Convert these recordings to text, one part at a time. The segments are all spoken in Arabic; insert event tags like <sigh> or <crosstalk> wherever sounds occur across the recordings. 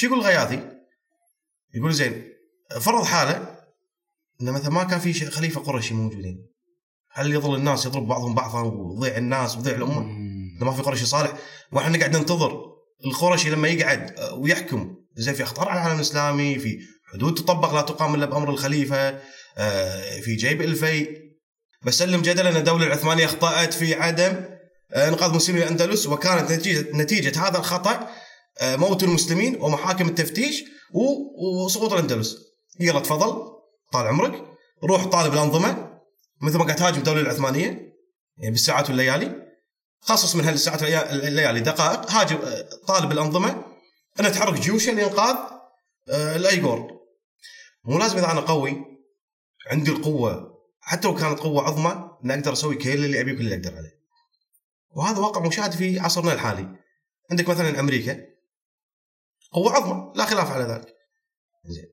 شو يقول الغياثي؟ يقول زين فرض حاله انه مثلا ما كان في خليفة قرشي موجودين هل يظل الناس يضرب بعضهم بعضا ويضيع الناس ويضيع الامه؟ إذا ما في قرشي صالح وإحنا نقعد ننتظر القرشي لما يقعد آه، ويحكم زين في أخطار على العالم الإسلامي في حدود تطبق لا تقام إلا بأمر الخليفة آه، في جيب الفي بسلم جدلا إن الدولة العثمانية أخطأت في عدم آه، إنقاذ مسلمي الأندلس وكانت نتيجه نتيجة هذا الخطأ موت المسلمين ومحاكم التفتيش وسقوط الأندلس. يلا تفضل. طال عمرك. روح طالب الأنظمة مثل ما قاعد تهاجم الدولة العثمانية. يعني بالساعات والليالي. خصص من هالساعات والليالي دقائق. هاجم آه، طالب الأنظمة. ان تحرك جيوشا لإنقاذ آه، الأيغور. مو لازم إذا أنا قوي عندي القوة. حتى لو كانت قوة عظمى ان أقدر أسوي كل اللي أبيه كل اللي أقدر عليه. وهذا واقع مشاهد في عصرنا الحالي. عندك مثلا أمريكا. قوه عظمى لا خلاف على ذلك. زين.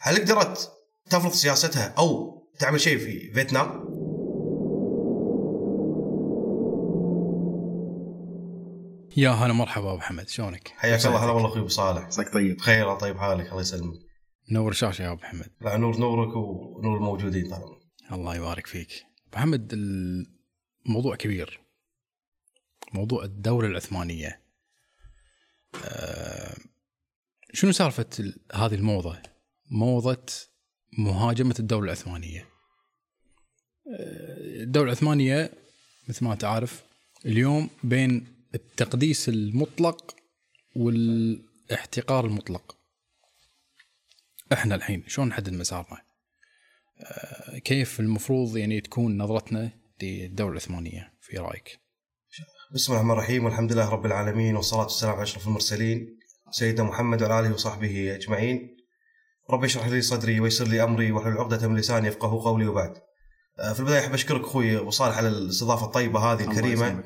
هل قدرت تفرض سياستها أو تعمل شيء في فيتنام؟ يا هلا مرحبا أبو حمد شلونك؟ حياك الله هلا والله أخوي أبو صالح. عساك طيب. بخير الله طيب حالك؟ الله يسلمك. نور شاشة يا أبو حمد. لا نور نورك ونور الموجودين طبعا الله يبارك فيك. أبو حمد الموضوع كبير. موضوع الدولة العثمانية. آه، شنو سالفة ال- هذه الموضة؟ موضة مهاجمة الدولة العثمانية. آه، الدولة العثمانية مثل ما انت عارف اليوم بين التقديس المطلق والاحتقار المطلق. إحنا الحين شلون نحدد مسارنا؟ آه، كيف المفروض يعني تكون نظرتنا للدولة العثمانية في رأيك؟ بسم الله الرحمن الرحيم والحمد لله رب العالمين والصلاة والسلام على أشرف المرسلين سيدنا محمد وعلى آله وصحبه أجمعين. رب اشرح لي صدري ويسر لي أمري واحلل عقدة من لساني يفقه قولي وبعد. آه، في البداية أحب أشكرك أخوي أبو صالح على الاستضافة الطيبة هذه الله الكريمة.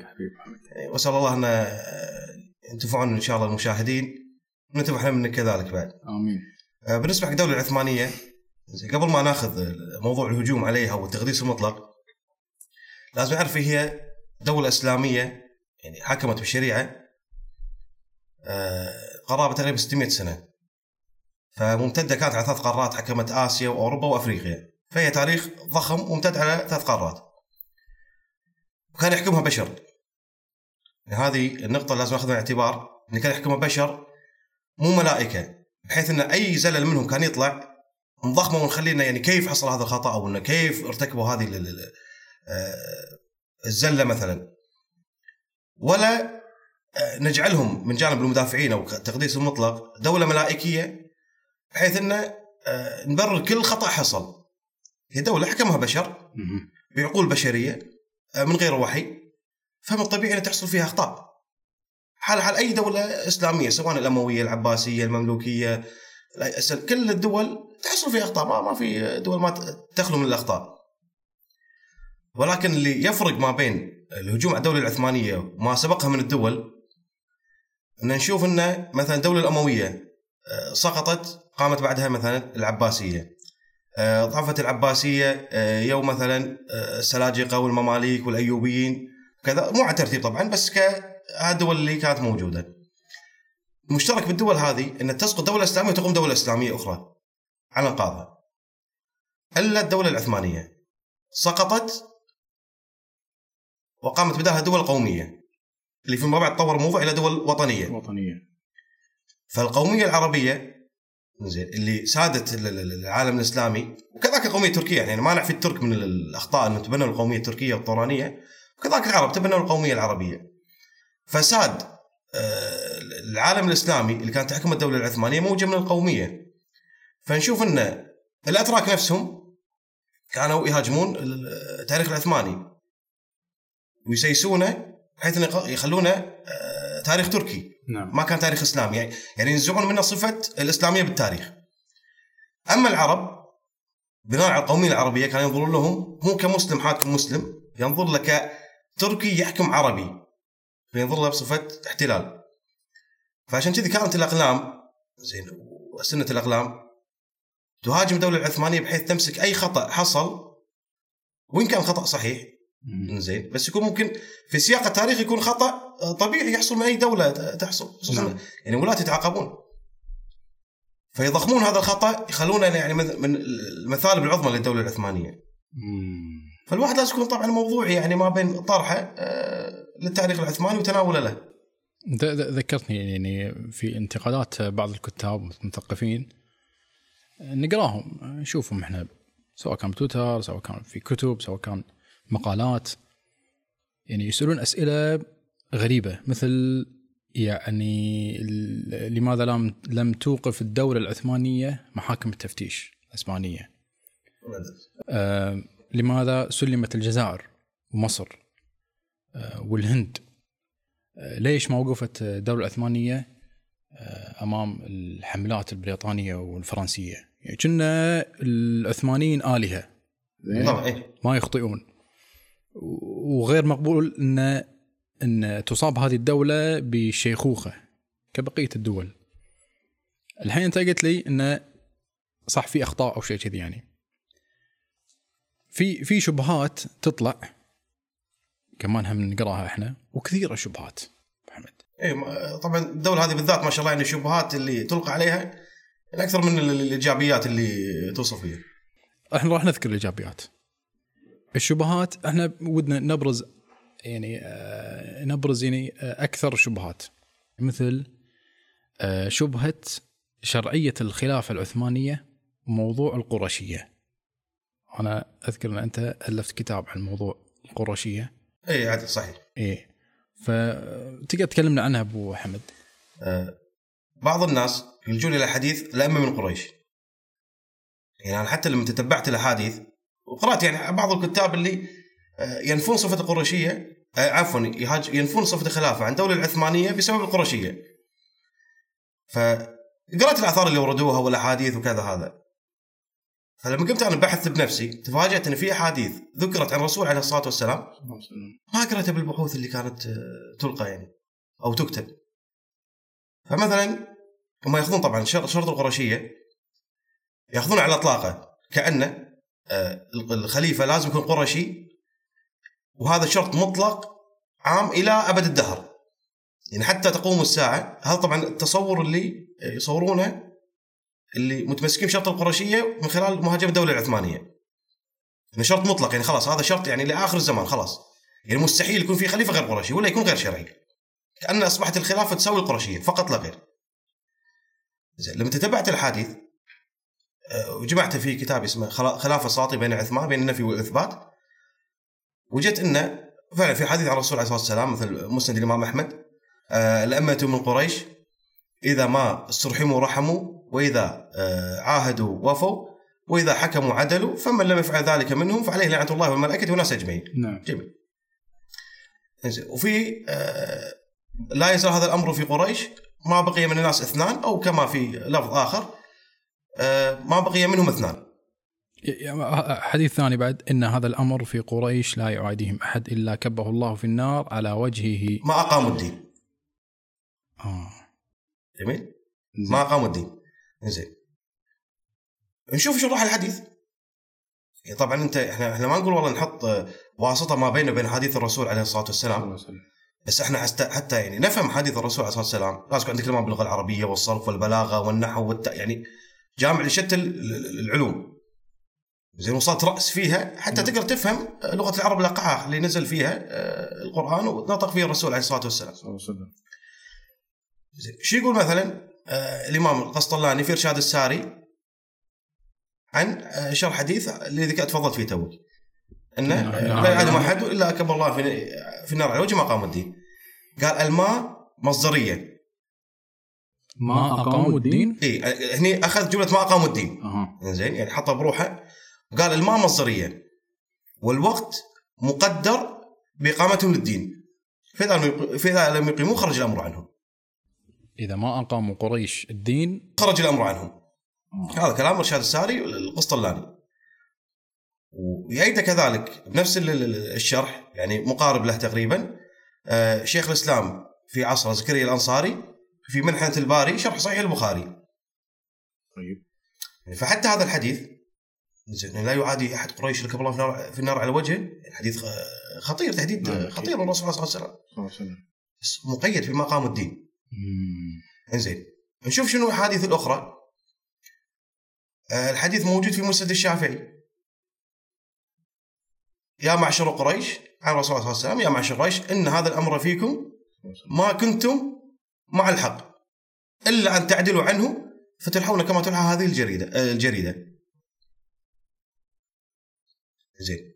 وأسأل الله أن آه، ينتفعون إن شاء الله المشاهدين. وننتفع إحنا منك كذلك بعد. آمين. آه، بالنسبة حق الدولة العثمانية قبل ما ناخذ موضوع الهجوم عليها والتقديس المطلق لازم نعرف هي دولة إسلامية يعني حكمت بالشريعة. قرابة تقريبا 600 سنة. فممتدة كانت على ثلاث قارات حكمت آسيا وأوروبا وأفريقيا. فهي تاريخ ضخم ممتد على ثلاث قارات. وكان يحكمها بشر. هذه النقطة لازم ناخذها بالاعتبار أن كان يحكمها بشر مو ملائكة بحيث أن أي زلل منهم كان يطلع نضخمه ونخلينا يعني كيف حصل هذا الخطأ أو أنه كيف ارتكبوا هذه آه، الزلة مثلا. ولا نجعلهم من جانب المدافعين أو التقديس المطلق دولة ملائكية بحيث ان آه، نبرر كل خطأ حصل. هي دولة حكمها بشر. بعقول بشرية آه، من غير وحي فمن الطبيعي ان تحصل فيها أخطاء. حال حال أي دولة إسلامية سواء الأموية، العباسية، المملوكية، كل الدول تحصل فيها أخطاء ما ما في دول ما تخلو من الأخطاء. ولكن اللي يفرق ما بين الهجوم على الدولة العثمانية وما سبقها من الدول إن نشوف إن مثلا الدولة الأموية آه، سقطت قامت بعدها مثلا العباسية. آه، ضعفت العباسية آه، يوم مثلا آه، السلاجقة والمماليك والأيوبيين كذا. مو على ترتيب طبعا بس كهالدول اللي كانت موجودة. المشترك بالدول هذه إن تسقط دولة إسلامية وتقوم دولة إسلامية أخرى على انقاذها إلا الدولة العثمانية. سقطت وقامت بدالها دول قومية. اللي فيما بعد طور الموضوع إلى دول وطنية. وطنية. فالقومية العربية زين اللي سادت ال- ال- العالم الإسلامي وكذلك القوميه التركيه يعني ما نعفي الترك من ال- الأخطاء إنه تبنوا القومية التركية والطورانيه وكذلك العرب تبنوا القومية العربية. فساد آه، العالم الإسلامي اللي كانت تحكم الدولة العثمانية موجه من القومية. فنشوف إن الأتراك نفسهم كانوا يهاجمون ال- التاريخ العثماني ويسيسونه بحيث انه يخ- يخلونه آه، تاريخ تركي نعم ما كان تاريخ إسلامي يعني يعني ينزعون منه صفة الإسلامية بالتاريخ. أما العرب بناء على القومية العربية كانوا ينظرون لهم مو كمسلم حاكم مسلم ينظر له كتركي يحكم عربي فينظر له بصفة احتلال. فعشان كذي كانت الأقلام زين وسنة الأقلام تهاجم الدولة العثمانية بحيث تمسك أي خطأ حصل وإن كان خطأ صحيح. زين. بس يكون ممكن في سياق التاريخ يكون خطأ طبيعي يحصل من أي دولة تحصل. خصوصا نعم. يعني ولاة يتعاقبون. فيضخمون هذا الخطأ يخلونه يعني من المثالب العظمى للدولة العثمانية. مم. فالواحد لازم يكون طبعا موضوعي يعني ما بين طرحه آه، للتاريخ العثماني وتناوله له. ذكرتني يعني في انتقادات بعض الكتاب والمثقفين نقراهم نشوفهم إحنا سواء كان بتويتر سواء كان في كتب سواء كان مقالات يعني يسألون أسئلة غريبة مثل يعني لماذا لم لم توقف الدولة العثمانية محاكم التفتيش الإسبانية؟ آه لماذا سلمت الجزائر ومصر آه والهند آه ليش ما وقفت الدولة العثمانية آه أمام الحملات البريطانية والفرنسية يعني كنا العثمانيين؟ طبعا إيه. ما يخطئون وغير مقبول ان إن تصاب هذه الدولة بشيخوخة كبقية الدول. الحين أنت قلت لي انه صح في أخطاء أو شيء كذي يعني. في في شبهات تطلع كمان هم نقراها إحنا وكثيرة شبهات محمد. ما- طبعا الدولة هذه بالذات ما شاء الله يعني الشبهات اللي تلقى عليها أكثر من ال- الإيجابيات اللي توصف فيها إحنا راح نذكر الإيجابيات. الشبهات إحنا ودنا نبرز يعني آه، نبرز يعني آه، أكثر شبهات مثل آه، شبهة شرعية الخلافه العثمانية وموضوع القرشية. أنا أذكر إن أنت ألفت كتاب عن موضوع القرشية. اي عادي صحيح إيه فتقدر تكلمنا عنها أبو حمد. آه، بعض الناس يلجون إلى حديث الائمه من قريش يعني حتى لما تتبعت الأحاديث وقرأت يعني بعض الكتاب اللي آه، ينفون صفة القرشيه آه، عفوا ينفون صفة الخلافة عن الدولة العثمانية بسبب القرشيه فقرأت الآثار اللي وردوها والأحاديث وكذا هذا. فلما قمت أنا بحثت بنفسي تفاجأت إن في أحاديث ذكرت عن الرسول عليه الصلاة والسلام. ما قرأتها بالبحوث اللي كانت آه، تلقى يعني أو تكتب. فمثلا هم يأخذون طبعا شر- شرط القرشيه يأخذون على اطلاقه كأنه الخليفة لازم يكون قرشي وهذا شرط مطلق عام إلى أبد الدهر. يعني حتى تقوم الساعة هذا طبعا التصور اللي يصورونه اللي متمسكين بشرط القرشيه من خلال مهاجمه الدولة العثمانية. إنه شرط مطلق يعني خلاص هذا شرط يعني لآخر الزمان خلاص. يعني مستحيل يكون في خليفة غير قرشي ولا يكون غير شرعي. كأن أصبحت الخلافة تساوي القرشيه فقط لا غير. زين لما تتبعت الحديث آه، وجمعت في كتاب اسمه خلا- خلافة ساطي بين عثمان بين النفي والإثبات. وجدت انه فعلا في حديث عن الرسول عليه الصلاة والسلام مثل مسند الإمام أحمد آه، الأمة من قريش إذا ما استرحموا رحموا وإذا آه، عاهدوا وفوا وإذا حكموا عدلوا فمن لم يفعل ذلك منهم فعليه لعنة الله والملائكة والناس أجمعين. نعم. جميل. وفي آه، لا يزال هذا الأمر في قريش ما بقي من الناس اثنان أو كما في لفظ آخر ما بقي منهم اثنان. حديث ثاني بعد. إن هذا الأمر في قريش لا يعاديهم أحد إلا كبه الله في النار على وجهه. ما أقاموا الدين. آه. جميل؟ ما أقاموا الدين. زين نشوف شرح الحديث. يعني طبعا أنت إحنا إحنا ما نقول والله نحط آه، واسطة ما بينه وبين حديث الرسول عليه الصلاة والسلام. بس إحنا حتى, حتى يعني نفهم حديث الرسول عليه الصلاة والسلام. لازم يكون عندك المام باللغة العربية والصرف والبلاغة والنحو والت... يعني جامع لشتى ال- ال- العلوم. زين وصلت رأس فيها حتى تقدر تفهم لغة العرب الاقعاء اللي نزل فيها آه، القرآن ونطق فيه الرسول عليه الصلاة والسلام. زين شو يقول مثلا آه الإمام القسطلاني في إرشاد الساري عن آه شرح حديث اللي ذكرت تفضلت فيه توك. أنه نعم. آه، لا يعلم احد إلا أكبر الله في في النار على وجه ما قام الدين. قال الماء مصدرية. ما أقاموا الدين؟ اي هني أخذ جملة ما أقاموا الدين. أها. زين يعني حطها بروحه. وقال الماء مصدريه والوقت مقدر بإقامتهم للدين. فإذا فإذا لم يقيموه خرج الأمر عنهم. إذا ما أقاموا قريش الدين خرج الأمر عنهم. هذا كلام إرشاد الساري القسطلاني ويأيده كذلك بنفس ال- ال- الشرح يعني مقارب له تقريبا. آه، شيخ الإسلام في عصره زكريا الأنصاري في منحنة الباري شرح صحيح البخاري. طيب. فحتى هذا الحديث زين لا يعادي أحد قريش ركب الله في النار, في النار على وجهه. حديث آه، خطير تهديد نعم،. خطير من الرسول صلى الله عليه وسلم بس مقيد في مقام الدين. إنزين نشوف شنو الأحاديث الأخرى. آه، الحديث موجود في مسند الشافعي. يا معشر قريش عن الرسول صلى الله عليه وسلم يا معشر قريش إن هذا الأمر فيكم ما كنتم مع الحق. إلا أن تعدلوا عنه فتلحون كما تلحى هذه الجريدة آه، الجريدة. زين.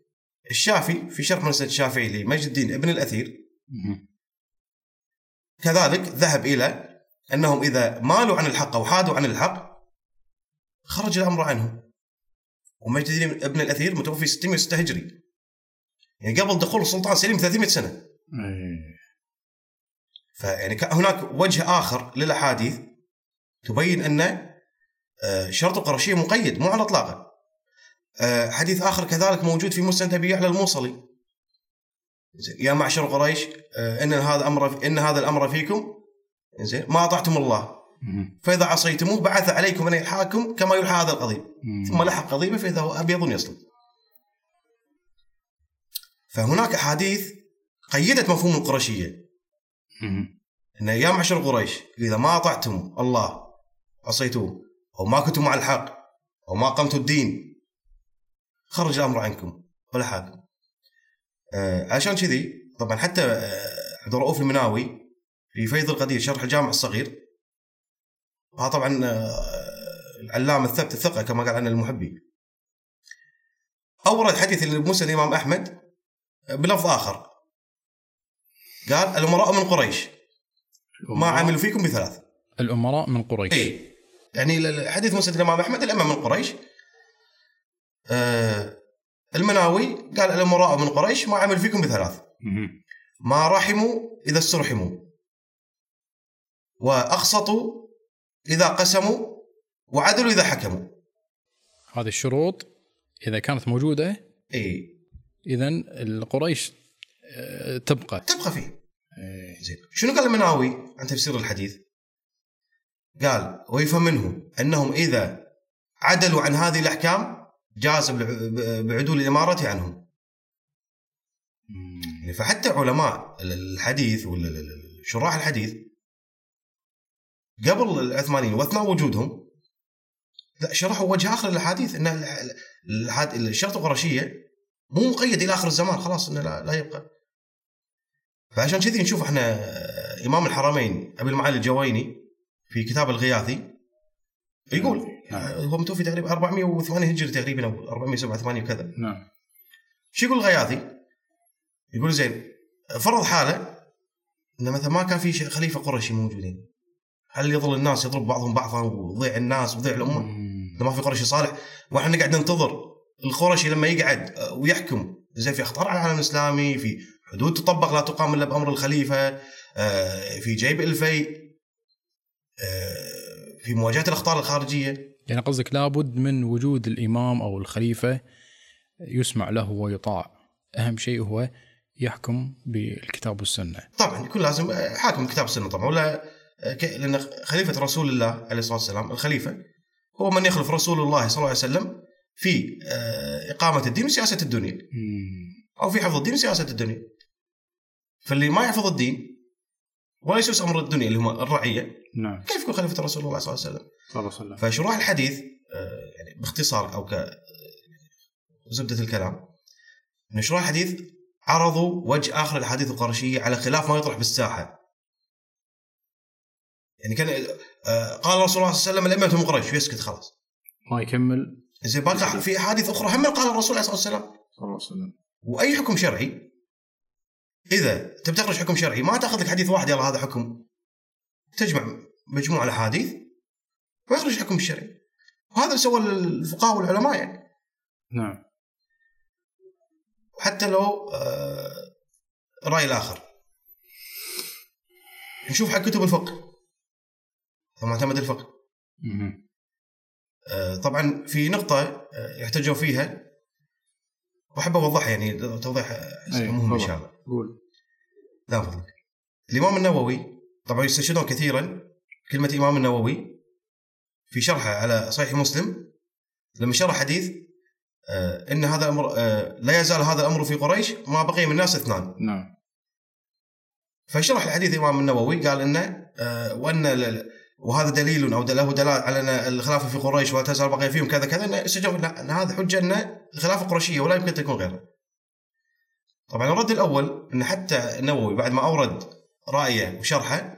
الشافي في شرح مسند الشافعي لمجد الدين ابن الأثير مهم. كذلك ذهب إلى أنهم إذا مالوا عن الحق أو حادوا عن الحق خرج الأمر عنهم ومجد الدين ابن الأثير متوفي 606 هجري. يعني قبل دخول السلطان سليم 300 سنة. إيه. فيعني هناك وجه آخر للأحاديث تبين أن آه، شرط القرشية مقيد مو على اطلاقه. آه، حديث آخر كذلك موجود في مسند أبي يعلى الموصلي. يا معشر قريش آه، إن هذا أمر إن هذا الأمر فيكم زين ما أطعتم الله. فإذا عصيتموه بعث عليكم أن يلحاكم كما يلحى هذا القضيب. ثم لحق قضيبه فإذا هو أبيض يصلب. فهناك أحاديث قيدت مفهوم القرشية إن يا معشر قريش إذا ما اطعتم الله عصيتوه أو ما كنتم مع الحق أو ما قمتوا الدين خرج الأمر عنكم ولا حاكم. آه عشان كذي طبعا حتى آه عبد الرؤوف المناوي في فيض القدير شرح الجامع الصغير ها طبعا آه العلامة الثبت الثقة كما قال عنه المحبي. أورد حديث المسند الإمام أحمد بلفظ آخر قال الأمراء من قريش. ما عملوا فيكم بثلاث. الأمراء من قريش. اي يعني حديث مسند الامام أحمد الائمه من قريش. آه المناوي قال الأمراء من قريش ما عملوا فيكم بثلاث. ما رحموا إذا استرحموا. وأقسطوا إذا قسموا وعدلوا إذا حكموا. هذه الشروط إذا كانت موجودة اي اذا القريش تبقى تبقى فيه إيه. زين شنو قال المناوي عن تفسير الحديث؟ قال ويفهم منه أنهم إذا عدلوا عن هذه الأحكام جاز بعدول الإمارة عنهم. يعني فحتى علماء الحديث ولا شراح الحديث قبل العثمانيين واثناء وجودهم لا شرحوا وجه آخر للاحاديث إن الشرط القرشية مو مقيد إلى آخر الزمان خلاص إنه لا, لا يبقى فعشان كذي نشوف إحنا إمام الحرمين أبي المعالي الجويني في كتاب الغياثي يقول نعم. هو متوفي تقريبا 408 هجري تقريبا أو 487 وكذا نعم شو يقول الغياثي؟ يقول زين فرض حاله إن مثلا ما كان في خليفة قرشي موجودين هل يظل الناس يضرب بعضهم بعضا ويضيع الناس ويضيع الأمة؟ إذا ما في قرشي صالح وإحنا نقعد ننتظر القرشي لما يقعد ويحكم زين في أخطار على العالم الإسلامي في حدود تطبق لا تقام إلا بأمر الخليفة. آه، في جيب الفيء آه، في مواجهة الأخطار الخارجية. يعني قصدك لابد من وجود الإمام أو الخليفة يسمع له ويطاع. أهم شيء هو يحكم بالكتاب والسنة. طبعا يكون لازم آه، حاكم كتاب السنة طبعا ولا لأن خليفة رسول الله عليه الصلاة والسلام الخليفة هو من يخلف رسول الله صلى الله عليه وسلم في إقامة الدين وسياسة الدنيا. أو في حفظ الدين وسياسة الدنيا. فاللي ما يحفظ الدين ولا يسوس أمر الدنيا اللي هم الرعية نعم كيف يكون خليفة رسول الله صلى الله عليه وسلم؟ صلى الله عليه وسلم فشروح الحديث آه، يعني باختصار أو ك زبدة الكلام ان شروح الحديث عرضوا وجه آخر الأحاديث القرشية على خلاف ما يطرح بالساحة. يعني كان آه، قال رسول الله صلى الله عليه وسلم الأئمة قريش ويسكت خلاص. ما يكمل زين باقي في أحاديث أخرى هم قال الرسول عليه الصلاة والسلام صلى الله عليه وسلم وأي حكم شرعي إذا تبي تخرج حكم شرعي ما تاخذ لك حديث واحد يلا هذا حكم. تجمع مجموعه الأحاديث ويخرج الحكم الشرعي وهذا اللي سوى الفقهاء والعلماء يعني. نعم. حتى لو آه، الراي الآخر. نشوف حق كتب الفقه. معتمد الفقه. آه، طبعا في نقطة آه، يحتجون فيها. وأحب أوضحها يعني توضيح مهم إن. شاء الله. قول. لا فضلك الإمام النووي طبعا يستشهدون كثيرا كلمة الإمام النووي في شرحه على صحيح مسلم لما شرح حديث آه إن هذا الأمر آه لا يزال هذا الأمر في قريش ما بقي من الناس اثنان. نعم. فشرح الحديث الإمام النووي قال إنه آه ال- وهذا دليل أو له دلاله على أن الخلافه في قريش ولا تزال بقية فيهم كذا كذا إنه إن هذا حجة إن الخلافه قرشية ولا يمكن تكون غيرها. طبعا الرد الأول إن حتى النووي بعد ما أورد رأيه وشرحه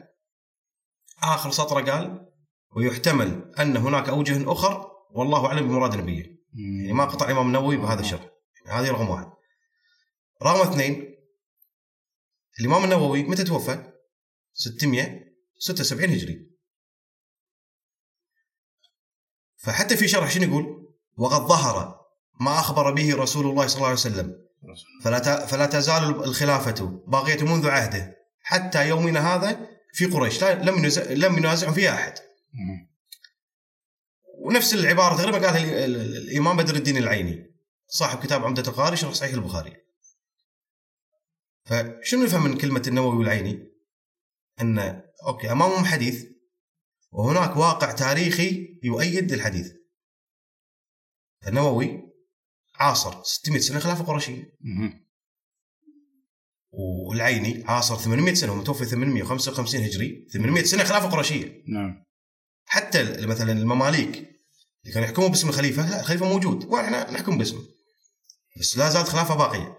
آخر سطرة قال ويحتمل أن هناك أوجه أخر والله أعلم بمراد نبيه. يعني ما قطع الامام النووي بهذا الشرح. هذه رقم واحد. رقم اثنين الإمام النووي متى توفى؟ 676 هجري. فحتى في شرح شنو يقول؟ وقد ظهر ما أخبر به رسول الله صلى الله عليه وسلم فلا فلا تزال الخلافة باقية منذ عهده حتى يومنا هذا في قريش لم لم ينازعهم فيها أحد. ونفس العبارة تقريبا قالها الإمام بدر الدين العيني صاحب كتاب عمدة القاري شرح صحيح البخاري. فشنو نفهم من كلمة النووي والعيني؟ أن أوكي أمامهم حديث وهناك واقع تاريخي يؤيد الحديث. النووي عاصر 600 سنة خلافه قرشيه. والعيني عاصر 800 سنة ومتوفي 855 هجري 800 سنة خلافه قرشيه. نعم. حتى مثلا المماليك اللي كانوا يحكمون باسم الخليفة لا الخليفة موجود وإحنا نحكم باسمه. بس لا زالت خلافة باقية.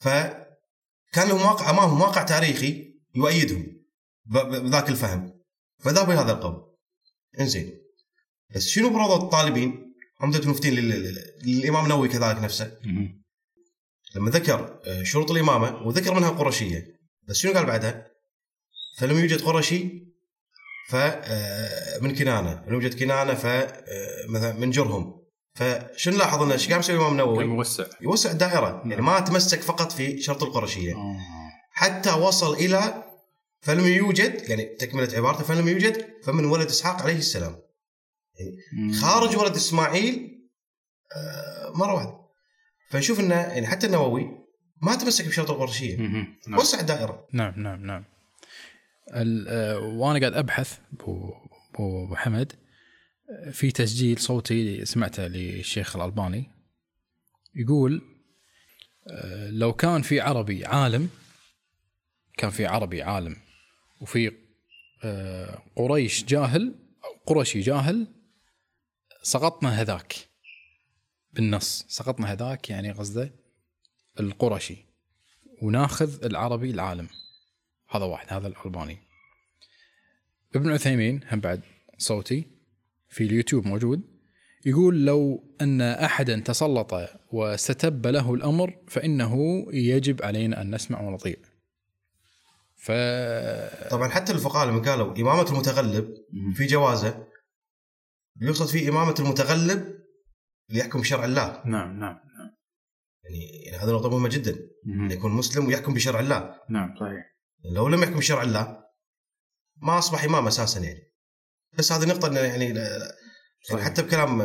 فكان لهم واقع أمامهم واقع تاريخي يؤيدهم بذاك الفهم فذهبوا إلى هذا القول. إنزين بس شنو بروضه الطالبين؟ عمده المفتين للإمام النووي كذلك نفسه. لما ذكر آه، شروط الإمامة وذكر منها القرشيه بس شنو قال بعدها؟ فلم يوجد قرشي فمن آه، كنانة، لم يوجد كنانة ف آه، مثلا من جرهم. فشنو نلاحظ انه إيش قام يسوي الإمام النووي؟ يوسع. يوسع الدائرة. يعني ما تمسك فقط في شرط القرشيه حتى وصل إلى فلم يوجد يعني تكملة عبارته فلم يوجد فمن ولد إسحاق عليه السلام. خارج ولد إسماعيل مره واحدة فنشوف إنه يعني حتى النووي ما تمسك بشرط القرشيه نعم. وسع الدائره نعم نعم نعم. آه، وأنا قاعد أبحث ابو حمد في تسجيل صوتي سمعته للشيخ الألباني. يقول آه، لو كان في عربي عالم كان في عربي عالم وفي آه، قريش جاهل أو قرشي جاهل سقطنا هذاك. بالنص سقطنا هذاك يعني قصده القرشي. وناخذ العربي العالم. هذا واحد هذا الألباني. ابن عثيمين هم بعد صوتي في اليوتيوب موجود يقول لو أن أحدا تسلط واستتب له الأمر فإنه يجب علينا أن نسمع ونطيع. ف طبعا حتى الفقهاء لما قالوا إمامة المتغلب في جوازه يقصد فيه إمامة المتغلب ليحكم بشرع الله. نعم نعم نعم. يعني, يعني هذه نقطة مهمة جدا. أن يكون مسلم ويحكم بشرع الله. نعم صحيح. لو لم يحكم بشرع الله ما أصبح إمام أساسا يعني. بس هذه نقطة يعني, يعني حتى بكلام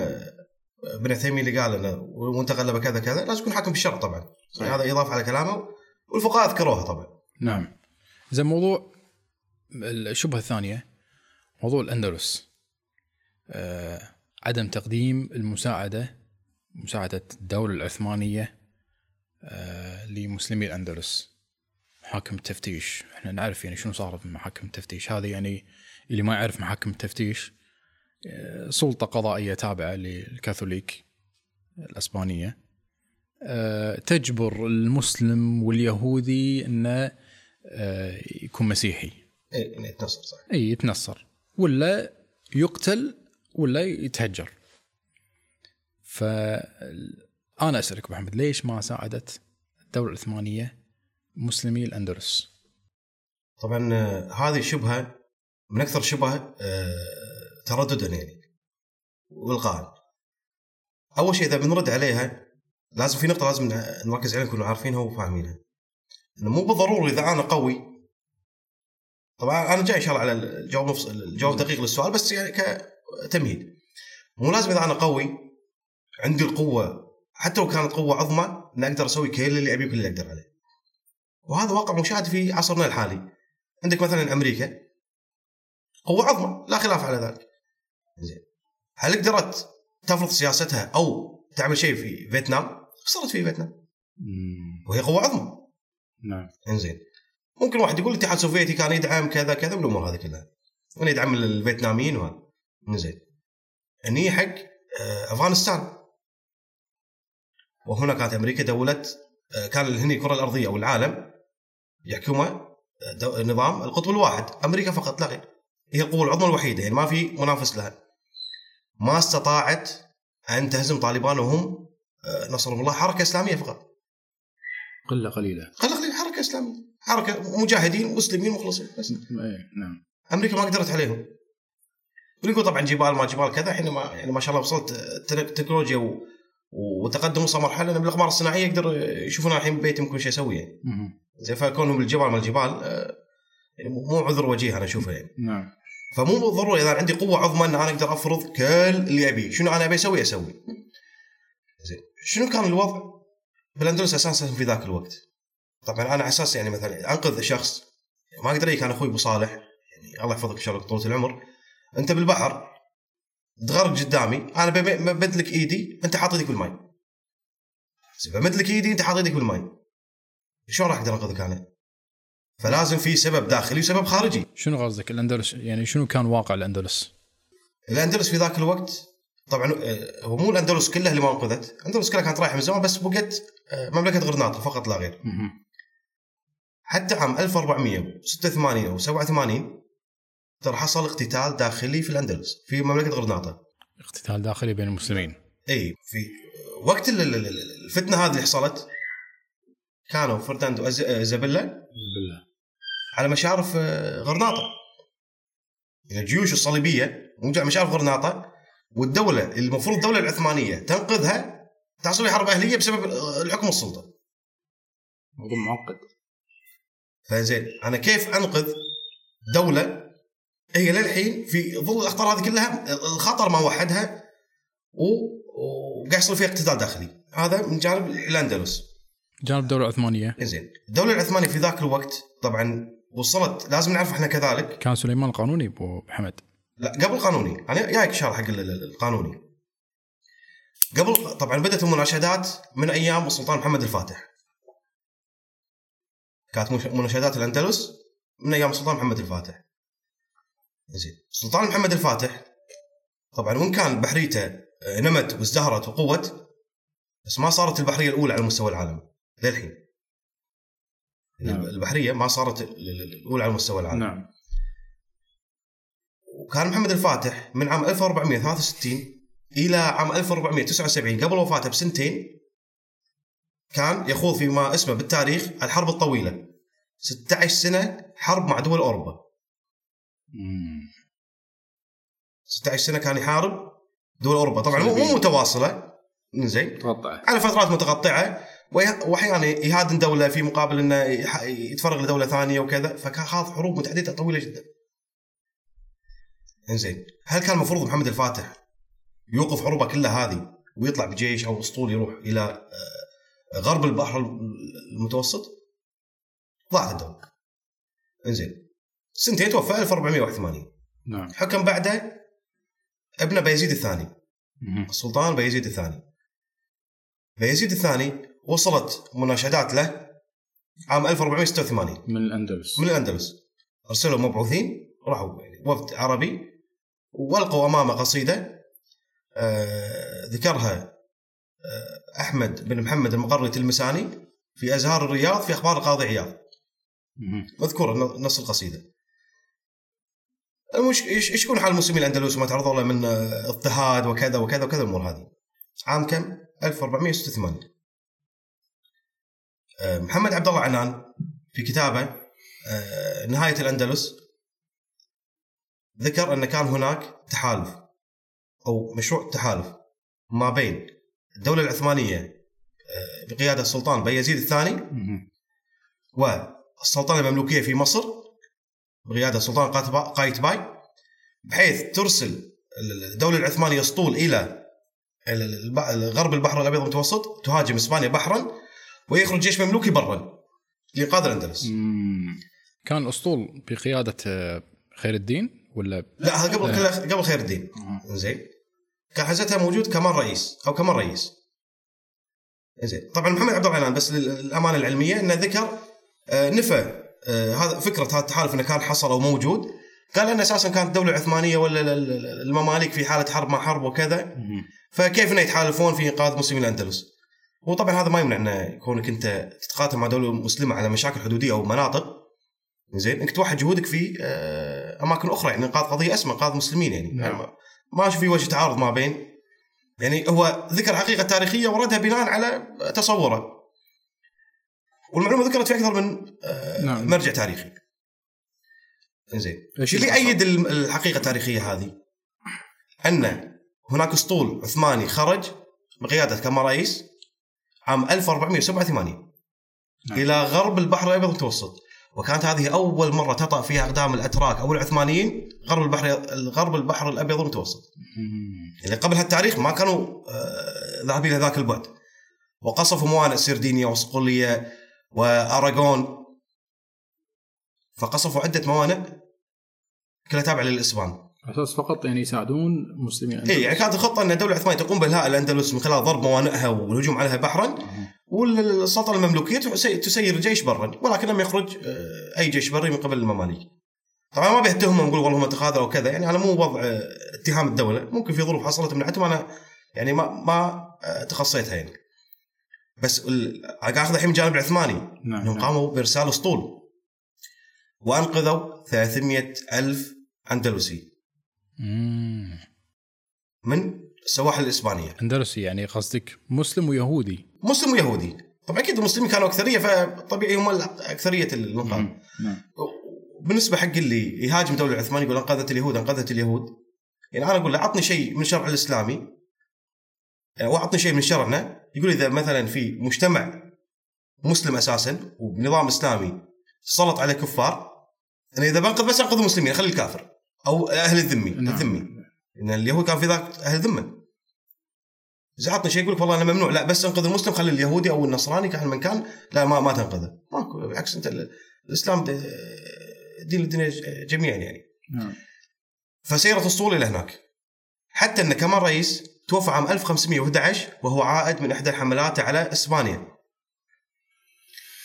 ابن عثيمين اللي قال إنه وانت غلبه كذا كذا لازم يكون حاكم بالشرع طبعا. صحيح. يعني هذا إضافة على كلامه. والفقهاء ذكروها طبعا. نعم. زين موضوع الشبهة الثانية موضوع الأندلس. آه عدم تقديم المساعدة مساعدة الدولة العثمانية آه، لمسلمي الأندلس محاكم التفتيش إحنا نعرف يعني شنو صار في محاكم التفتيش هذه يعني اللي ما يعرف محاكم التفتيش آه، سلطة قضائية تابعة للكاثوليك الأسبانية. آه، تجبر المسلم واليهودي إنه يكون مسيحي. اي يتنصر صح. اي يتنصر. ولا يقتل ولا يتهجر. فأنا أسألك أبو محمد ليش ما ساعدت الدولة العثمانية مسلمي الأندلس؟ طبعا آه، هذه شبهة من أكثر شبهة آه، ترددا يعني والغاء. أول شيء إذا بنرد عليها لازم في نقطة لازم نركز عليها نكون عارفينها وفاهمينها. إنه مو بالضروري إذا أنا قوي طبعا أنا جاي إن شاء الله على الجواب الجواب دقيق للسؤال بس يعني تمهيد. مو لازم إذا أنا قوي عندي القوة حتى لو كانت قوة عظمى اني أقدر أسوي كل اللي أبيه كل اللي أقدر عليه. وهذا واقع مشاهد في عصرنا الحالي. عندك مثلا أمريكا قوة عظمى لا خلاف على ذلك. زين. هل قدرت تفرض سياستها أو تعمل شيء في فيتنام؟ صارت في فيتنام. وهي قوة عظمى. نعم. إنزين. ممكن واحد يقول الاتحاد السوفيتي كان يدعم كذا كذا من الأمور هذه كلها. انه يدعم الفيتناميين وهذا. زين هني حق آه، أفغانستان. وهنا كانت أمريكا دولة آه، كان هني الكرة الأرضية أو العالم يحكمه آه، نظام القطب الواحد. أمريكا فقط لا غير. هي القوة العظمى الوحيدة يعني ما في منافس لها. ما استطاعت أن تهزم طالبان وهم نصرهم الله حركة إسلامية فقط. قلة قليلة. خلي خلي حركة إسلامية. حركة مجاهدين مسلمين مخلصين بس. إيه نعم. أمريكا ما قدرت عليهم. ويقول طبعا جبال ما جبال كذا الحين ما يعني ما شاء الله وصلت التكنولوجيا و... وتقدم وصل مرحلة ان بالاقمار الصناعية يقدر يشوفون الحين ببيتهم كل شيء أسوي يعني. زين فكونهم بالجبال ما الجبال آه، يعني مو عذر وجيه أنا أشوفه يعني نعم فمو بالضرورة إذا عندي قوة عظمى إن أنا أقدر أفرض كل اللي ابيه، شنو أنا أبي أسوي أسوي. زين شنو كان الوضع بالأندلس أساسا في ذاك الوقت؟ طبعا أنا على أساس يعني مثلا أنقذ شخص ما أقدر كان أخوي ابو صالح يعني الله يحفظك إن شاء الله طولة العمر انت بالبحر تغرق قدامي أنا بم- بمد لك ايدي انت حاط إيدك بالماء. زين بمد لك ايدي انت حاط إيدك بالماء. شلون راح أقدر انقذك أنا؟ فلازم في سبب داخلي وسبب خارجي. شنو قصدك الأندلس يعني شنو كان واقع الأندلس؟ الأندلس في ذاك الوقت طبعا آه، هو مو الأندلس كلها اللي ما أنقذت، الأندلس كلها كانت رايحة من زمان بس بقت آه، مملكة غرناطة فقط لا غير. حتى عام 1486 أو 87 ترى حصل اقتتال داخلي في الأندلس في مملكة غرناطه. اقتتال داخلي بين المسلمين إي في وقت ال- ال- ال- الفتنة هذه اللي حصلت كانوا إيزابيلا بالله على مشارف آه، غرناطه. يعني الجيوش الصليبية موجوده على مشارف غرناطه والدولة اللي المفروض الدولة العثمانية تنقذها تحصل حرب أهلية بسبب آه، الحكم السلطه. موضوع معقد فزين أنا كيف أنقذ دولة هي للحين في ظل الأخطار هذه كلها الخطر ما وحدها وقاعد يصير فيها اقتتال داخلي. هذا من جانب الأندلس. جانب الدولة العثمانية. زين الدولة العثمانية في ذاك الوقت طبعا وصلت لازم نعرف إحنا كذلك. كان سليمان القانوني أبو حمد لا قبل قانوني. أنا جايك شرح حق ال- ال- القانوني. قبل طبعا بدأت المناشدات من أيام السلطان محمد الفاتح. كانت مناشدات الأندلس من أيام السلطان محمد الفاتح. زين. السلطان محمد الفاتح طبعا وإن كان بحريته آه، نمت وازدهرت وقوت بس ما صارت البحرية الأولى على مستوى العالم للحين. نعم. البحرية ما صارت ال- ال- الأولى على مستوى العالم. نعم. وكان محمد الفاتح من عام 1463 إلى عام 1479 قبل وفاته بسنتين كان يخوض فيما اسمه بالتاريخ الحرب الطويلة. 16 سنة حرب مع دول أوروبا. 16 سنة كان يحارب دول أوروبا. طبعا مو. متواصلة. زين على فترات متقطعة. واحيانا يهادن دولة في مقابل إنه يتفرغ لدولة ثانية وكذا. فكان خاض حروب متعددة طويلة جدا. إنزين. هل كان المفروض محمد الفاتح يوقف حروبه كلها هذه ويطلع بجيش أو أسطول يروح إلى آه، غرب البحر المتوسط؟ ضاعت الدولة. إنزين. سنتين توفى 1481 نعم. حكم بعده ابنه بايزيد الثاني. مهم. السلطان بايزيد الثاني. بايزيد الثاني وصلت مناشدات له عام 1486 من الأندلس. من الأندلس. أرسلوا مبعوثين راحوا يعني وفد عربي والقوا امامه قصيدة آه ذكرها آه أحمد بن محمد المقري التلمساني في أزهار الرياض في أخبار القاضي عياض. مهم. مذكور نص القصيدة. المش... إيش يكون حال المسلمين الأندلس وما تعرضوا له من آه، اضطهاد وكذا وكذا وكذا الأمور هذه؟ عام كم؟ 1486 آه، محمد عبد الله عنان في كتابه آه، نهاية الأندلس ذكر أن كان هناك تحالف أو مشروع تحالف ما بين الدولة العثمانية بقيادة السلطان بايزيد الثاني. والسلطنه المملوكية في مصر بقيادة السلطان قايتبا- قايتباي بحيث ترسل الدولة العثمانية اسطول إلى غرب البحر الأبيض المتوسط تهاجم إسبانيا بحرا ويخرج جيش مملوكي برا لانقاذ الأندلس. كان الأسطول بقيادة آه، خير الدين ولا؟ لا هذا قبل كله قبل خير الدين. مهم. زين كان حزتها موجود كمان رئيس أو كمان رئيس. زين طبعا محمد عبد العنان بس للأمانة العلمية إنه ذكر آه، نفى آه، هذا فكرة هذا التحالف إنه كان حصل أو موجود قال ان أساسا كانت الدولة العثمانية ولا ال- ال- المماليك في حالة حرب مع حرب وكذا. فكيف إنه يتحالفون في إنقاذ مسلمين الأندلس؟ وطبعا هذا ما يمنع إنه كونك أنت تتقاتل مع دولة مسلمة على مشاكل حدودية أو مناطق زين إنك توحد جهودك في آه، أماكن أخرى يعني إنقاذ قضية أسمى إنقاذ مسلمين يعني نعم. ما- ما أشوف في وجه تعارض ما بين يعني هو ذكر حقيقة تاريخية وردها بناء على تصوره والمعلومة ذكرت في أكثر من آه، نعم. مرجع تاريخي. زين اللي اللي يأيد الحقيقة التاريخية هذه. أن هناك أسطول عثماني خرج بقيادة كما رئيس عام 1487 نعم. إلى غرب البحر الأبيض المتوسط. وكانت هذه أول مرة تطأ فيها أقدام الأتراك أو العثمانيين غرب البحر غرب البحر الأبيض المتوسط. يعني قبل هالتاريخ ما كانوا آه، ذاهبين إلى ذاك البعد. وقصفوا موانئ سردينيا وصقلية وأراغون فقصفوا عدة موانئ كلها تابعة للإسبان أساس فقط يعني يساعدون المسلمين اي يعني كانت الخطة أن الدولة العثمانيه تقوم بإلهاء الأندلس من خلال ضرب موانئها والهجوم عليها بحرا مهم. والسلطنه المملوكية تسي- تسير جيش برا ولكن لم يخرج آه، أي جيش بري من قبل المماليك. طبعا ما بيتهمهم نقول والله هم تخاذلوا وكذا يعني هذا مو وضع آه، اتهام الدولة ممكن في ظروف حصلت منعتهم أنا يعني ما ما آه، تخصيتها يعني. بس ال- قاعد أخذ الحين من الجانب العثماني. نعم انهم نعم. قاموا بإرسال أسطول. وأنقذوا 300 ألف أندلسي. مم. من السواحل الإسبانية. أندلسي يعني قصدك مسلم ويهودي. مسلم ويهودي. طبعا أكيد المسلمين كانوا أكثرية فطبيعي هم أكثرية الانقاذ. نعم. بالنسبة حق اللي يهاجم الدولة العثمانيه يقول أنقذت اليهود أنقذت اليهود. يعني أنا أقول له عطني شيء من الشرع الإسلامي. يعني واعطني شيء من شرعنا. يقول إذا مثلا في مجتمع مسلم أساسا وبنظام إسلامي تسلط عليه كفار أنا إذا بنقذ بس أنقذ المسلمين اخلي الكافر أو أهل الذمي نعم. الذمي. إن اليهود كان في ذاك أهل ذمة. اذا عطني شيء يقول لك والله أنا ممنوع. لا بس أنقذ المسلم خلي اليهودي أو النصراني كان من كان لا ما ما تنقذه. ماكو بالعكس أنت ال- الإسلام دين الدنيا جميعا يعني. نعم. فسيرت الصول إلى هناك. حتى انه كمان رئيس توفى عام 1511 وهو عائد من إحدى حملاته على إسبانيا.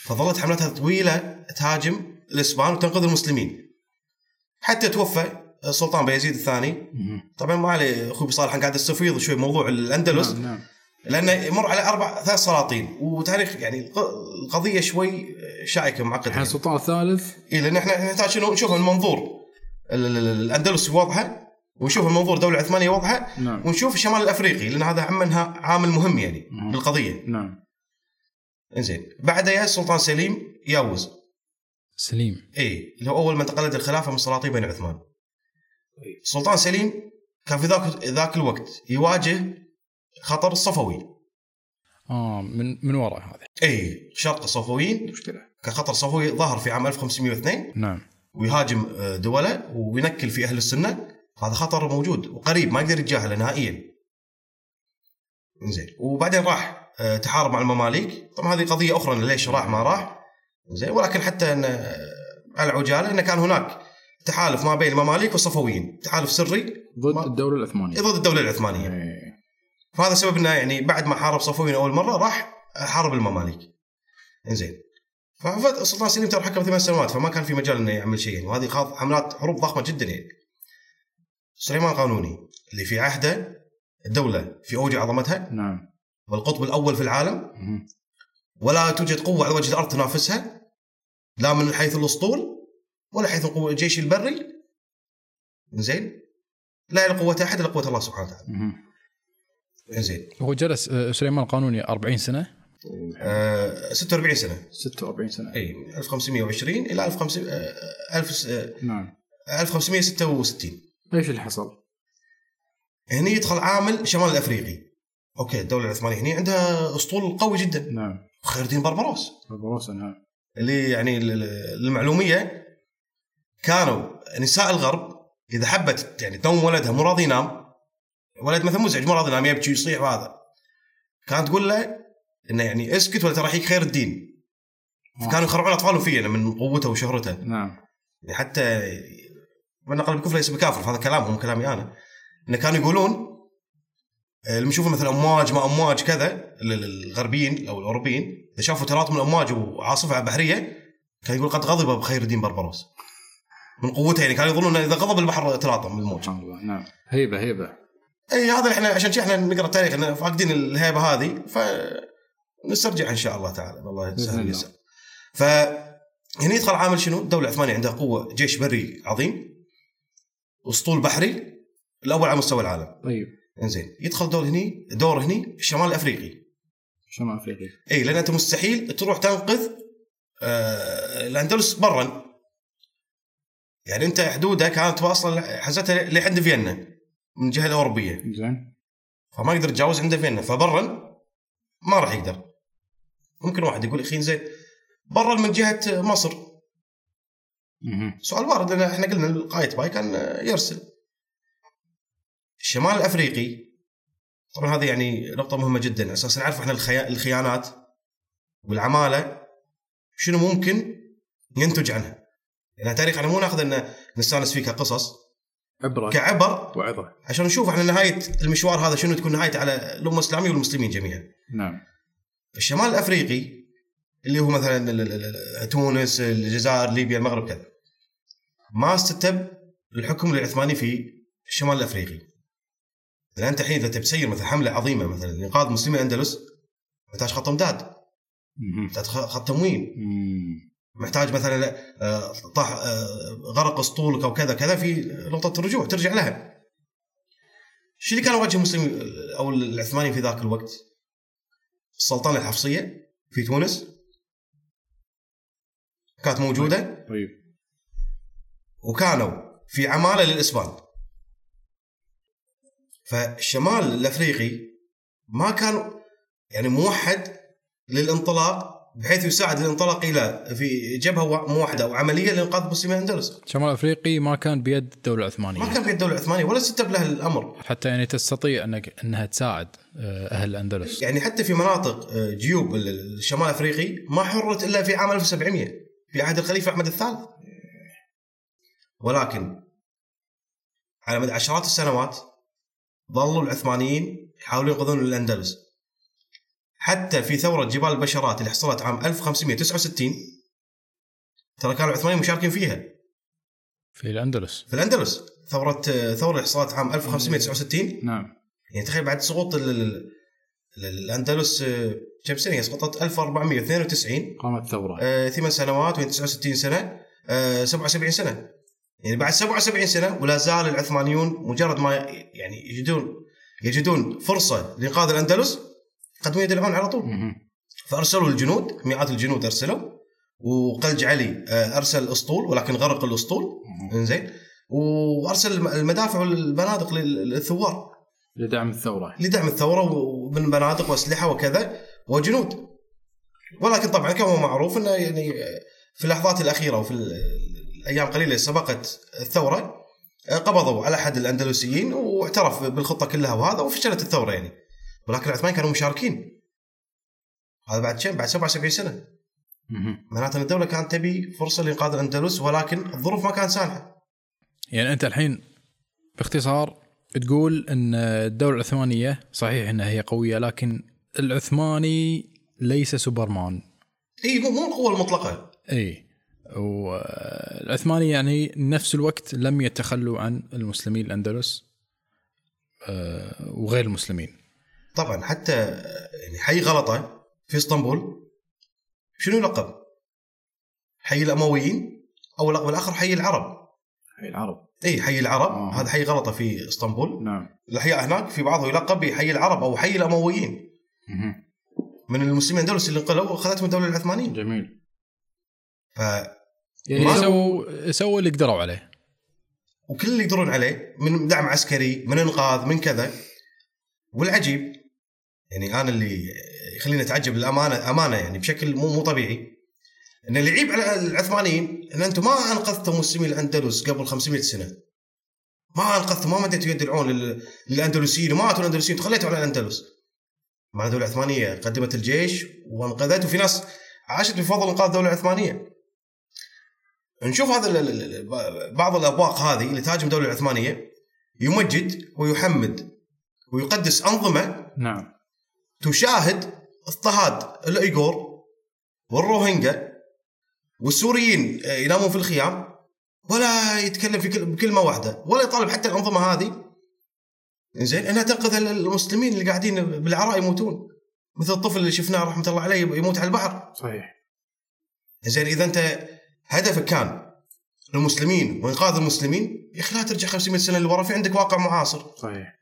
فظلت حملاتها طويلة تهاجم الإسبان وتنقذ المسلمين. حتى توفى السلطان بايزيد الثاني. طبعا ما علي أخوي صالح قاعد يستفيض شوي موضوع الأندلس. نعم نعم. لأنه يمر على أربع ثلاث سلاطين. وتاريخ يعني الق- القضية شوي شائكة ومعقده الحين يعني. السلطان الثالث؟ إيه لأن إحنا نحتاج شنو؟ نشوف المنظور. ال- ال- ال- الأندلس وضعها ونشوف المنظور الدولة العثمانيه وضعها نعم. ونشوف الشمال الأفريقي لأن هذا عمنها عامل مهم يعني مم. بالقضية. نعم. إنزين. بعدها يا السلطان سليم ياوز سليم. اي اللي هو أول من تقلد الخلافة من سلاطين بني عثمان. السلطان سليم كان في ذاك ذاك الوقت يواجه خطر الصفوي آه من من وراء هذا. اي شرق الصفويين مشكله كان خطر صفوي ظهر في عام 1502 نعم. ويهاجم آه، دوله وينكل في أهل السنة. هذا خطر موجود وقريب ما يقدر يتجاهله نهائيا. زين وبعدين راح آه، تحارب مع المماليك. طبعا هذه قضية أخرى ليش راح ما راح. زين ولكن حتى إن آه، على عجاله انه كان هناك تحالف ما بين المماليك والصفويين. تحالف سري. ضد ما- الدولة العثمانية. ضد الدولة العثمانية. إيه. فهذا سبب إنه يعني بعد ما حارب صفويين أول مرة راح حارب المماليك. زين. فالسلطان سليم ترى حكم ثمان سنوات فما كان في مجال إنه يعمل شيء يعني. وهذه خاض حملات حروب ضخمة جدا يعني. سليمان القانوني اللي في عهده الدولة في اوج عظمتها. نعم. والقطب الأول في العالم. ولا توجد قوة على وجه الأرض تنافسها. لا من حيث الأسطول ولا حيث الجيش البري. زين لا إلى قوة أحد الا قوة الله سبحانه وتعالى. زين هو جلس آه، سليمان القانوني 40 سنة؟ آه 46 سنة. 46 سنة. إي من 1520 إلى 1500 آه، 1000 آه، نعم. 1566 إيش اللي حصل؟ هني يدخل عامل شمال الأفريقي. Okay الدولة العثمانية هني عندها أسطول قوي جدا. نعم. خير الدين بربروس بربروسا نعم. اللي يعني المعلومية كانوا نساء الغرب إذا حبت يعني تنوم ولدها مو راضي ينام ولد مثلا مزعج مو راضي ينام يبكي يصيح وهذا. كانت تقول له إنه يعني اسكت ولا ترى يجيك خير الدين. فكانوا يخرعون أطفالهم فيه من قوته وشهرته نعم. يعني حتى من قلب الكفر ليس بكافر هذا كلامهم مو كلامي أنا. إنه كانوا يقولون آه، لما يشوفوا مثلا أمواج ما أمواج كذا ال- ال- الغربيين أو الأوروبيين إذا شافوا تلاطم الأمواج وعاصفة بحرية كان يقول قد غضب بخير الدين بربروس. من قوتها يعني كانوا يظنون إذا غضب البحر تلاطم بالموج الله نعم. هيبة هيبة. إي هذا اللي إحنا عشان شي إحنا نقرأ التاريخ إن فاقدين الهيبة هذه ف نسترجع إن شاء الله تعالى. الله. يسهل. ويسر ف هنا يدخل عامل شنو؟ الدولة العثمانيه عندها قوة جيش بري عظيم. أسطول بحري الأول على مستوى العالم. طيب. إنزين يدخل دور هني دور هني الشمال الافريقي شمال افريقيا إي لأن أنت مستحيل تروح تنقذ آه الأندلس برا. يعني أنت حدودها كانت واصله حزتها لحد فيينا من الجهة الأوروبية. زين فما يقدر يتجاوز عنده فيينا. فبرا ما راح يقدر. ممكن واحد يقول أخي زين برا من جهة مصر. سؤال وارد لأن إحنا قلنا القائد باي كان يرسل. الشمال الأفريقي طبعا هذه يعني نقطة مهمة جدا على أساس نعرف إحنا الخيا- الخيانات والعمالة شنو ممكن ينتج عنها. يعني تاريخ إحنا مو ناخذ انه نستانس فيه كقصص عبرة. كعبر. وعظه عشان نشوف إحنا نهاية المشوار هذا شنو تكون نهايته على الأمة الإسلامية والمسلمين جميعا. نعم. الشمال الأفريقي اللي هو مثلا تونس الجزائر ليبيا المغرب كذا ما استتب الحكم العثماني في الشمال الأفريقي لأن أنت الحين إذا تسير مثلا حملة عظيمة مثلا لانقاذ مسلمي الاندلس محتاج خط امداد. محتاج خط تموين. محتاج مثلا آه، طاح آه، غرق اسطولك أو كذا كذا في نقطة رجوع ترجع لها شو اللي كان يواجه المسلمين أو العثمانيين في ذاك الوقت؟ السلطنه الحفصية في تونس كانت موجودة؟ طيب. وكانوا في عمالة للاسبان فالشمال الأفريقي ما كان يعني موحد للانطلاق بحيث يساعد الانطلاق إلى في جبهة موحدة أو عملية لإنقاذ مسلمي الاندلس شمال افريقي ما كان بيد الدولة العثمانية. ما كان في الدولة العثمانية ولا استتب له الأمر. حتى يعني تستطيع انك أنها تساعد آه، أهل الاندلس يعني حتى في مناطق آه، جيوب ال- الشمال الأفريقي ما حررت إلا في عام 1700 في عهد الخليفة أحمد الثالث. ولكن على مدى عشرات السنوات ظلوا العثمانيين يحاولون ينقذون الأندلس. حتى في ثورة جبال البشرات اللي حصلت عام 1569 ترى كانوا العثمانيين مشاركين فيها. في الأندلس. في الأندلس. ثورة آه، ثورة اللي حصلت عام 1569 نعم. يعني تخيل بعد سقوط ال- سنه هي سقطت 1492 قامت ثورة. آه، ثمان سنوات وين 69 سنة آه، 77 سنة. يعني بعد 77 سنة ولا زال العثمانيون مجرد ما يعني يجدون يجدون فرصة لانقاذ الأندلس يقدمون يد العون على طول. فأرسلوا الجنود مئات الجنود أرسلوا وقلج علي آه، أرسل أسطول ولكن غرق الأسطول. إنزين. وأرسل الم- المدافع والبنادق لل- للثوار. لدعم الثورة. لدعم الثورة ومن بنادق وأسلحة وكذا. وجنود ولكن طبعا كما معروف إنه يعني في اللحظات الأخيرة وفي ال- الأيام قليله اللي سبقت الثورة قبضوا على أحد الأندلسيين واعترف بالخطة كلها وهذا وفشلت الثورة يعني. ولكن العثمانيين كانوا مشاركين. هذا بعد كم؟ بعد 77 سنة. معناته إن الدولة كانت تبي فرصة لإنقاذ الأندلس ولكن الظروف ما كانت سانحه يعني أنت الحين باختصار تقول إن الدولة العثمانية صحيح إنها هي قوية لكن العثماني ليس سوبرمان. اي مو مو القوة المطلقة. اي والعثماني يعني نفس الوقت لم يتخلوا عن المسلمين الأندلس آه، وغير المسلمين. طبعا حتى يعني حي غلطة في إسطنبول. شنو لقب؟ حي الأمويين أو اللقب الآخر حي العرب. هي العرب. اي حي العرب. آه. هذا حي غلطة في إسطنبول. نعم. الاحياء هناك في بعضه يلقب بحي العرب أو حي الأمويين. من المسلمين الاندلس اللي انقلبوا وأخذتهم الدولة العثمانيه جميل. ف يعني سووا سووا اللي قدروا عليه. وكل اللي يقدرون عليه من دعم عسكري من إنقاذ من كذا. والعجيب يعني أنا اللي يخليني أتعجب للأمانة أمانة يعني بشكل مو مو طبيعي إن اللي يعيب على العثمانيين إن أنتم ما أنقذتم مسلمي الأندلس قبل 500 سنة. ما أنقذتم ما مديتوا يد العون لل- للأندلسيين وما اتوا الأندلسيين تخليتوا على الأندلس. مع الدولة العثمانية قدمت الجيش وانقذت وفي ناس عاشت بفضل إنقاذ الدولة العثمانية. نشوف هذا بعض الأبواق هذه اللي تهاجم الدولة العثمانية يمجد ويحمد ويقدس أنظمة نعم. تشاهد اضطهاد الأيغور والروهينجا والسوريين آه، ينامون في الخيام ولا يتكلم في كل- بكلمة واحدة ولا يطالب حتى الأنظمة هذه زين انها تنقذ المسلمين اللي قاعدين بالعراء يموتون. مثل الطفل اللي شفناه رحمة الله عليه يموت على البحر. صحيح. زين إذا أنت هدفك كان المسلمين وإنقاذ المسلمين يا أخي لا ترجع 500 سنة لورا في عندك واقع معاصر. صحيح.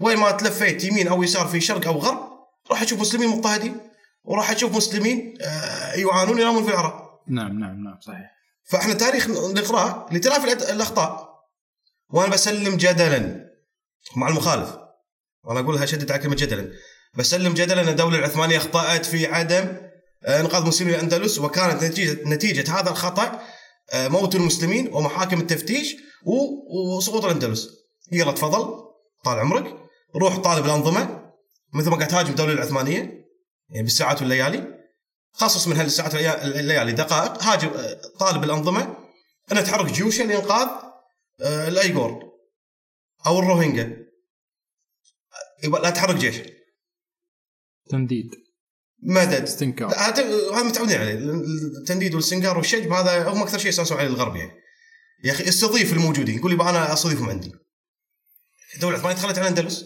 وين ما تلفيت يمين أو يسار في شرق أو غرب راح تشوف مسلمين مضطهدين وراح تشوف مسلمين آه، يعانون ينامون في العراق نعم نعم نعم صحيح. فإحنا تاريخ نقرأه لتلافي الأخطاء. وأنا بسلم جدلا. مع المخالف. وأنا اقولها شدد على كلمة جدلا. بسلم جدلا أن الدولة العثمانية أخطأت في عدم آه، إنقاذ مسلمي الأندلس وكانت نتيجه نتيجة هذا الخطأ آه، موت المسلمين ومحاكم التفتيش وسقوط الأندلس. يلا تفضل طال عمرك. روح طالب الأنظمة مثل ما قاعد تهاجم الدولة العثمانية. يعني بالساعات والليالي. خصص من هالساعات الليالي دقائق. هاجم آه، طالب الأنظمة. انها تحرك جيوشها لإنقاذ الأيغور. أو الروهينجا. يبقى لا تحرك جيش. تمديد مدد استنكار. هذا متعودين عليه. التنديد والسنجار والشجب هذا هم أكثر شيء يستانسون عليه الغرب يعني. يا أخي استضيف الموجودين. يقول يبقى أنا أستضيفهم عندي. الدولة العثمانيه تخلت عن الاندلس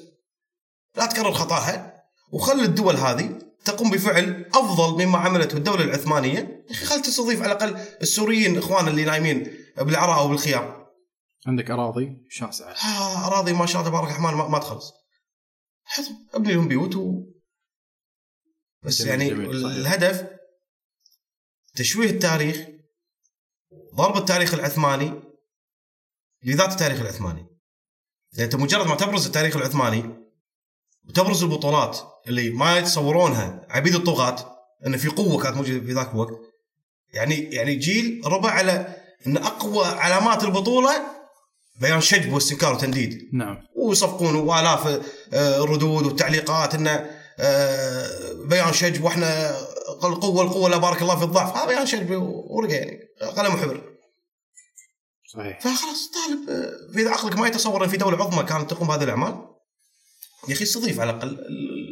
لا تكرر خطاها. وخلي الدول هذه تقوم بفعل أفضل مما عملته الدولة العثمانية. يا أخي خل تستضيف على الأقل السوريين إخواننا اللي نايمين بالعراء أو بالخيام عندك أراضي شاسعه آه، أراضي ما شاء الله تبارك الرحمن ما, ما تخلص. حطهم ابني لهم بيوت و... بس جميل، يعني جميل،. الهدف تشويه التاريخ ضرب التاريخ العثماني بذات التاريخ العثماني. لأن أنت مجرد ما تبرز التاريخ العثماني وتبرز البطولات اللي ما يتصورونها عبيد الطغاة إن في قوة كانت موجودة في ذاك الوقت يعني يعني جيل ربع على إن أقوى علامات البطولة بيان شجب واستنكار وتنديد. نعم. ويصفقون وآلاف آه، الردود والتعليقات انه آه، بيان شجب وإحنا القوه القوة لا بارك الله في الضعف. هذا بيان شجب ورقة يعني قلم وحبر صحيح. فخلاص طالب آه، إذا عقلك ما يتصور إن في دولة عظمى كانت تقوم بهذه الأعمال يا أخي استضيف على الأقل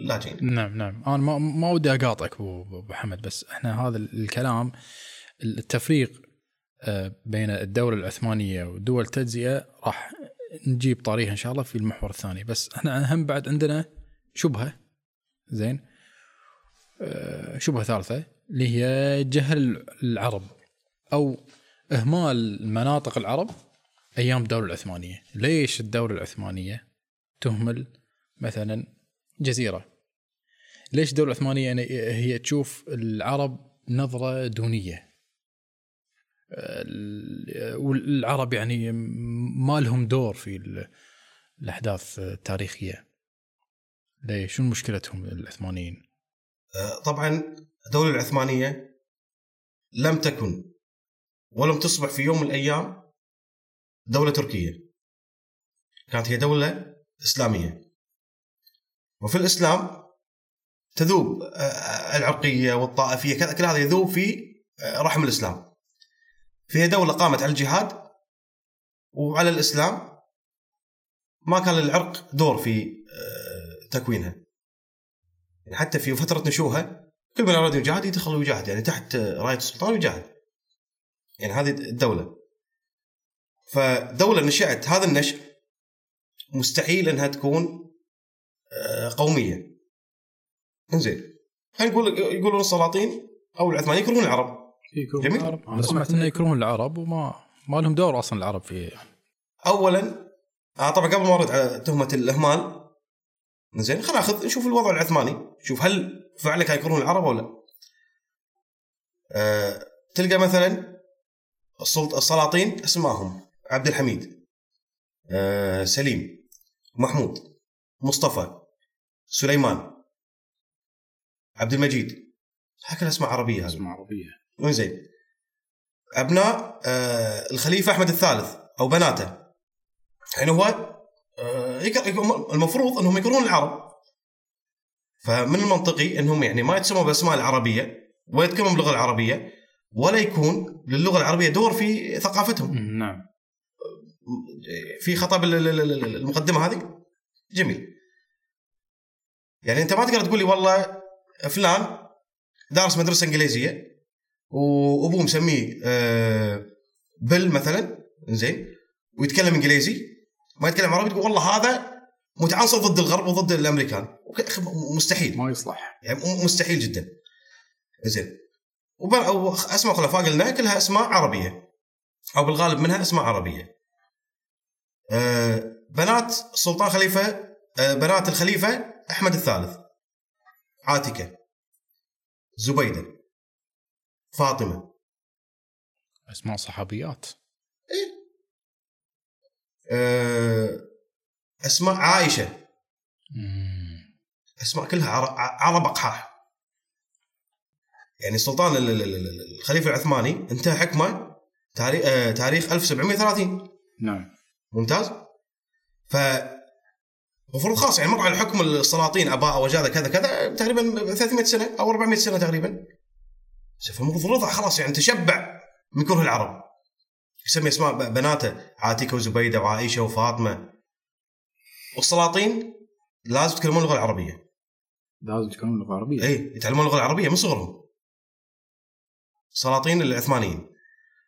اللاجئين. نعم نعم. أنا ما, ما ودي أقاطعك أبو حمد بس إحنا هذا الكلام التفريق آه، بين الدولة العثمانية ودول التجزئه راح نجيب طاريها إن شاء الله في المحور الثاني. بس إحنا هم بعد عندنا شبهة زين. آه، شبهة ثالثة اللي هي جهل العرب أو إهمال مناطق العرب أيام الدولة العثمانية. ليش الدولة العثمانية تهمل مثلا جزيرة؟ ليش الدولة العثمانية يعني هي تشوف العرب نظرة دونية؟ والعرب يعني ما لهم دور في ال- الأحداث التاريخية. ليش شنو مشكلتهم العثمانيين؟ آه، طبعا الدولة العثمانية لم تكن ولم تصبح في يوم من الأيام دولة تركية. كانت هي دولة إسلامية. وفي الإسلام تذوب آه، العرقية والطائفية كل هذا يذوب في آه، رحم الإسلام. فهي دولة قامت على الجهاد وعلى الإسلام ما كان للعرق دور في آه، تكوينها. يعني حتى في فترة نشوها كل من اراد يجاهد يدخل ويجاهد يعني تحت راية السلطان ويجاهد يعني هذه الدولة. فدولة نشأت هذا النشء مستحيل إنها تكون آه، قومية. إنزين خلينا نقول يقولون السلاطين أو العثمانيين يكرهون العرب. جميل. أنا سمعت إنه يكرهون العرب وما ما لهم دور أصلا العرب في اولا آه طبعا قبل ما أرد على تهمة الإهمال زين خلينا ناخذ نشوف الوضع العثماني. شوف هل فعلا كانوا يكرهون العرب ولا لا؟ آه تلقى مثلا السلط السلاطين اسمائهم عبد الحميد آه سليم محمود مصطفى سليمان عبد المجيد. هكذا اسماء عربية هذه. اسماء عربيه وين أبناء آه الخليفة أحمد الثالث أو بناته. يعني هو آه المفروض إنهم يكرهون العرب. فمن المنطقي إنهم يعني ما يتسموا بالاسماء العربية ولا يتكلمون باللغة العربية ولا يكون للغة العربية دور في ثقافتهم. نعم. في خطا بالمقدمه هذه؟ جميل. يعني أنت ما تقدر تقول لي والله فلان دارس مدرسة إنجليزية وأبوه مسميه آه، بل مثلا زين ويتكلم إنجليزي. ما يتكلم عربي تقول والله هذا متعنصر ضد الغرب وضد الأمريكان. مستحيل. ما يصلح. يعني مستحيل جدا. زين وأسماء خلفاء قلنا كلها أسماء عربية. أو بالغالب منها أسماء عربية. آه، بنات السلطان خليفة آه، بنات الخليفة أحمد الثالث. عاتكة. زبيدة. فاطمة. أسماء صحابيات. آه، أسماء عائشة. مم. أسماء كلها عر- عرب أقحاح. يعني السلطان ال- ال- ال- الخليفة العثماني انتهى حكمه تاريخ آه، تاريخ 1730 نعم. ممتاز. ف المفروض خلاص يعني مر على الحكم السلاطين أباء وجادة كذا كذا تقريبا 300 سنة أو 400 سنة تقريبا. فالمفروض رضع خلاص يعني تشبع من كره العرب. يسمي أسماء بناته عاتكة وزبيدة وعائشة وفاطمة. والسلاطين لازم يتكلمون اللغة العربية. لازم تكون لغه عربيه اي يتعلمون اللغة العربية من صغرهم. السلاطين العثمانيين.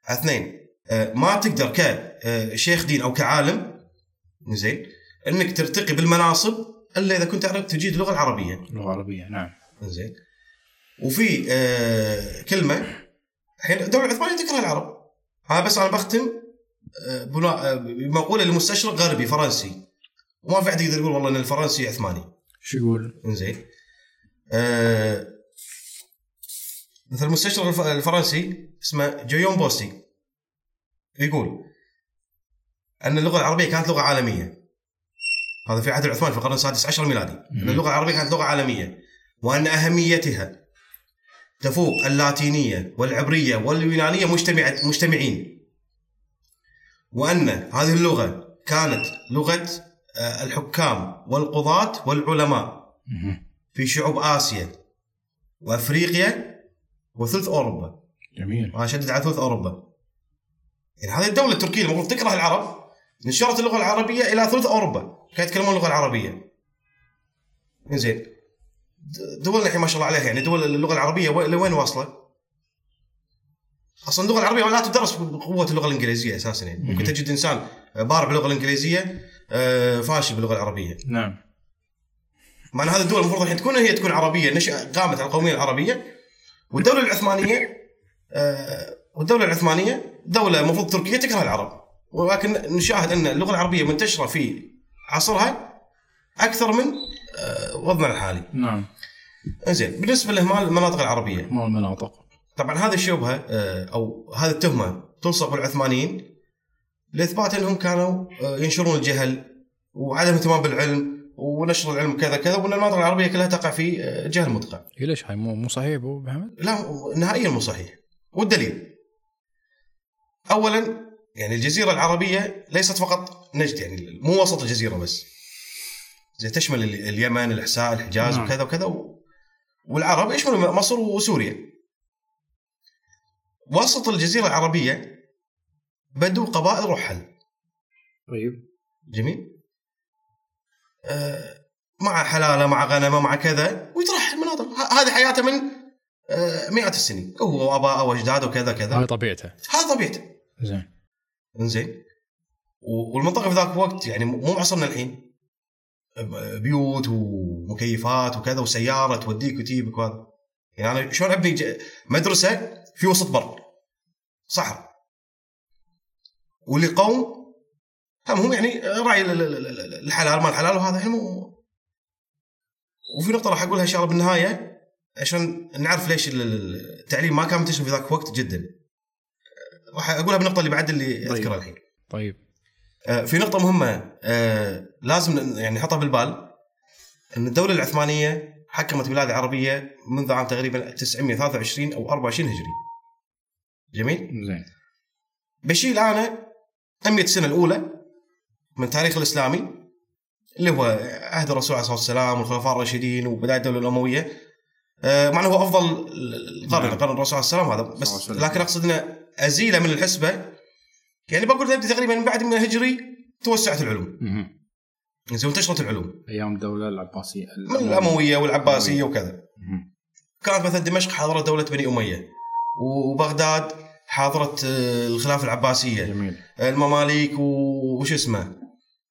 اثنين آه، ما تقدر كشيخ دين أو كعالم زين إنك ترتقي بالمناصب إلا إذا كنت تعرف تجيد اللغة العربية. لغه عربيه نعم. زين وفي آه، كلمة الحين الدولة العثمانيه تكره العرب. أنا بس أنا بختم آه، بنا- آه، بمقولة لمستشرق غربي فرنسي. وما في أحد يقدر يقول والله إن الفرنسي عثماني. شو يقول؟ إنزين. آه مثل المستشرق الف- الفرنسي اسمه جيوم بوستي. يقول أن اللغة العربية كانت لغة عالمية. هذا في عهد العثماني في القرن السادس عشر الميلادي. أن اللغة العربية كانت لغة عالمية. وأن أهميتها تفوق اللاتينية والعبرية واليونانية مجتمع مجتمعين. وأن هذه اللغة كانت لغة آه، الحكام والقضاة والعلماء. في شعوب آسيا وأفريقيا وثلث أوروبا. جميل. وأنا أشدد على ثلث أوروبا. يعني هذه الدولة التركية المفروض تكره العرب نشرت اللغة العربية إلى ثلث أوروبا. كانوا يتكلمون اللغة العربية. زين دولنا الحين ما شاء الله عليها يعني دول اللغة العربية وين- لوين واصلة؟ أصلا اللغة العربية لا تدرس بقوة اللغة الإنجليزية أساسا يعني. ممكن مم. تجد إنسان بارع باللغة الإنجليزية آه، فاشل باللغة العربية. نعم. مع ان هذه الدول المفروض الحين تكون هي تكون عربية قامت على القومية العربية. والدولة العثمانية آه، والدولة العثمانية دولة المفروض تركيا تكره العرب. ولكن نشاهد أن اللغة العربية منتشرة في عصرها أكثر من آه، وضعنا الحالي. نعم. زين بالنسبة لاهمال المناطق العربية. ما المناطق. طبعا هذه الشبهة آه، أو هذه التهمة تلصق بالعثمانيين لإثبات أنهم كانوا آه، ينشرون الجهل وعدم اهتمام بالعلم ونشر العلم كذا كذا وأن المناطق العربية كلها تقع في آه، جهل مدقع. هي ليش هاي؟ مو مو صحيح أبو محمد؟ لا نهائيا مو صحيح. والدليل؟ اولا يعني الجزيرة العربية ليست فقط نجد يعني مو وسط الجزيرة بس. زي تشمل ال- اليمن الاحساء الحجاز نعم. وكذا وكذا و... والعرب. يشملوا مصر وسوريا. وسط الجزيرة العربية بدوا قبائل رحل. طيب. جميل. آه مع حلالة مع غنمة مع كذا. ويترحل مناطق هذه حياته من آه مئات السنين. هو واباءه وأجداده وكذا كذا. هاي طبيعته. هذا طبيعته. زين. إنزين. و- والمنطقة في ذاك الوقت يعني مو عصرنا الحين. بيوت ومكيفات وكذا وسيارة توديك وتجيبك وهذا. يعني أنا شلون أبني مدرسة في وسط بر صحراء. واللي قوم هم هم يعني راعي ال- ال- ال- الحلال ما الحلال وهذا يعني مو وفي نقطة راح أقولها إن شاء الله بالنهاية عشان نعرف ليش ال- ال- التعليم ما كان منتشر في ذاك الوقت جدا. راح أقولها بالنقطة اللي بعد اللي طيب. أذكرها الحين. طيب. في نقطة مهمة آه، لازم يعني نحطها بالبال أن الدولة العثمانية حكمت بلاد العربية منذ عام تقريبا 923 أو 24 هجري. جميل؟ زين بشيل أنا 100 سنة الأولى من التاريخ الإسلامي اللي هو عهد الرسول عليه الصلاة والسلام والخلفاء الراشدين وبداية الدولة الأموية آه، مع أنه هو أفضل القرن نعم. قرن الرسول عليه السلام هذا صلى الله بس عليه وسلم. لكن أقصد أنه أزيله من الحسبة يعني بقول تبدي تقريبا من بعد من الهجري توسعت العلوم. مهم. زين وانتشرت العلوم. أيام الدولة العباسية الأموية والعباسية وكذا. كانت مثلا دمشق حاضرة دولة بني أمية وبغداد حاضرة آه، الخلافة العباسية. جميل. المماليك و- وش اسمه؟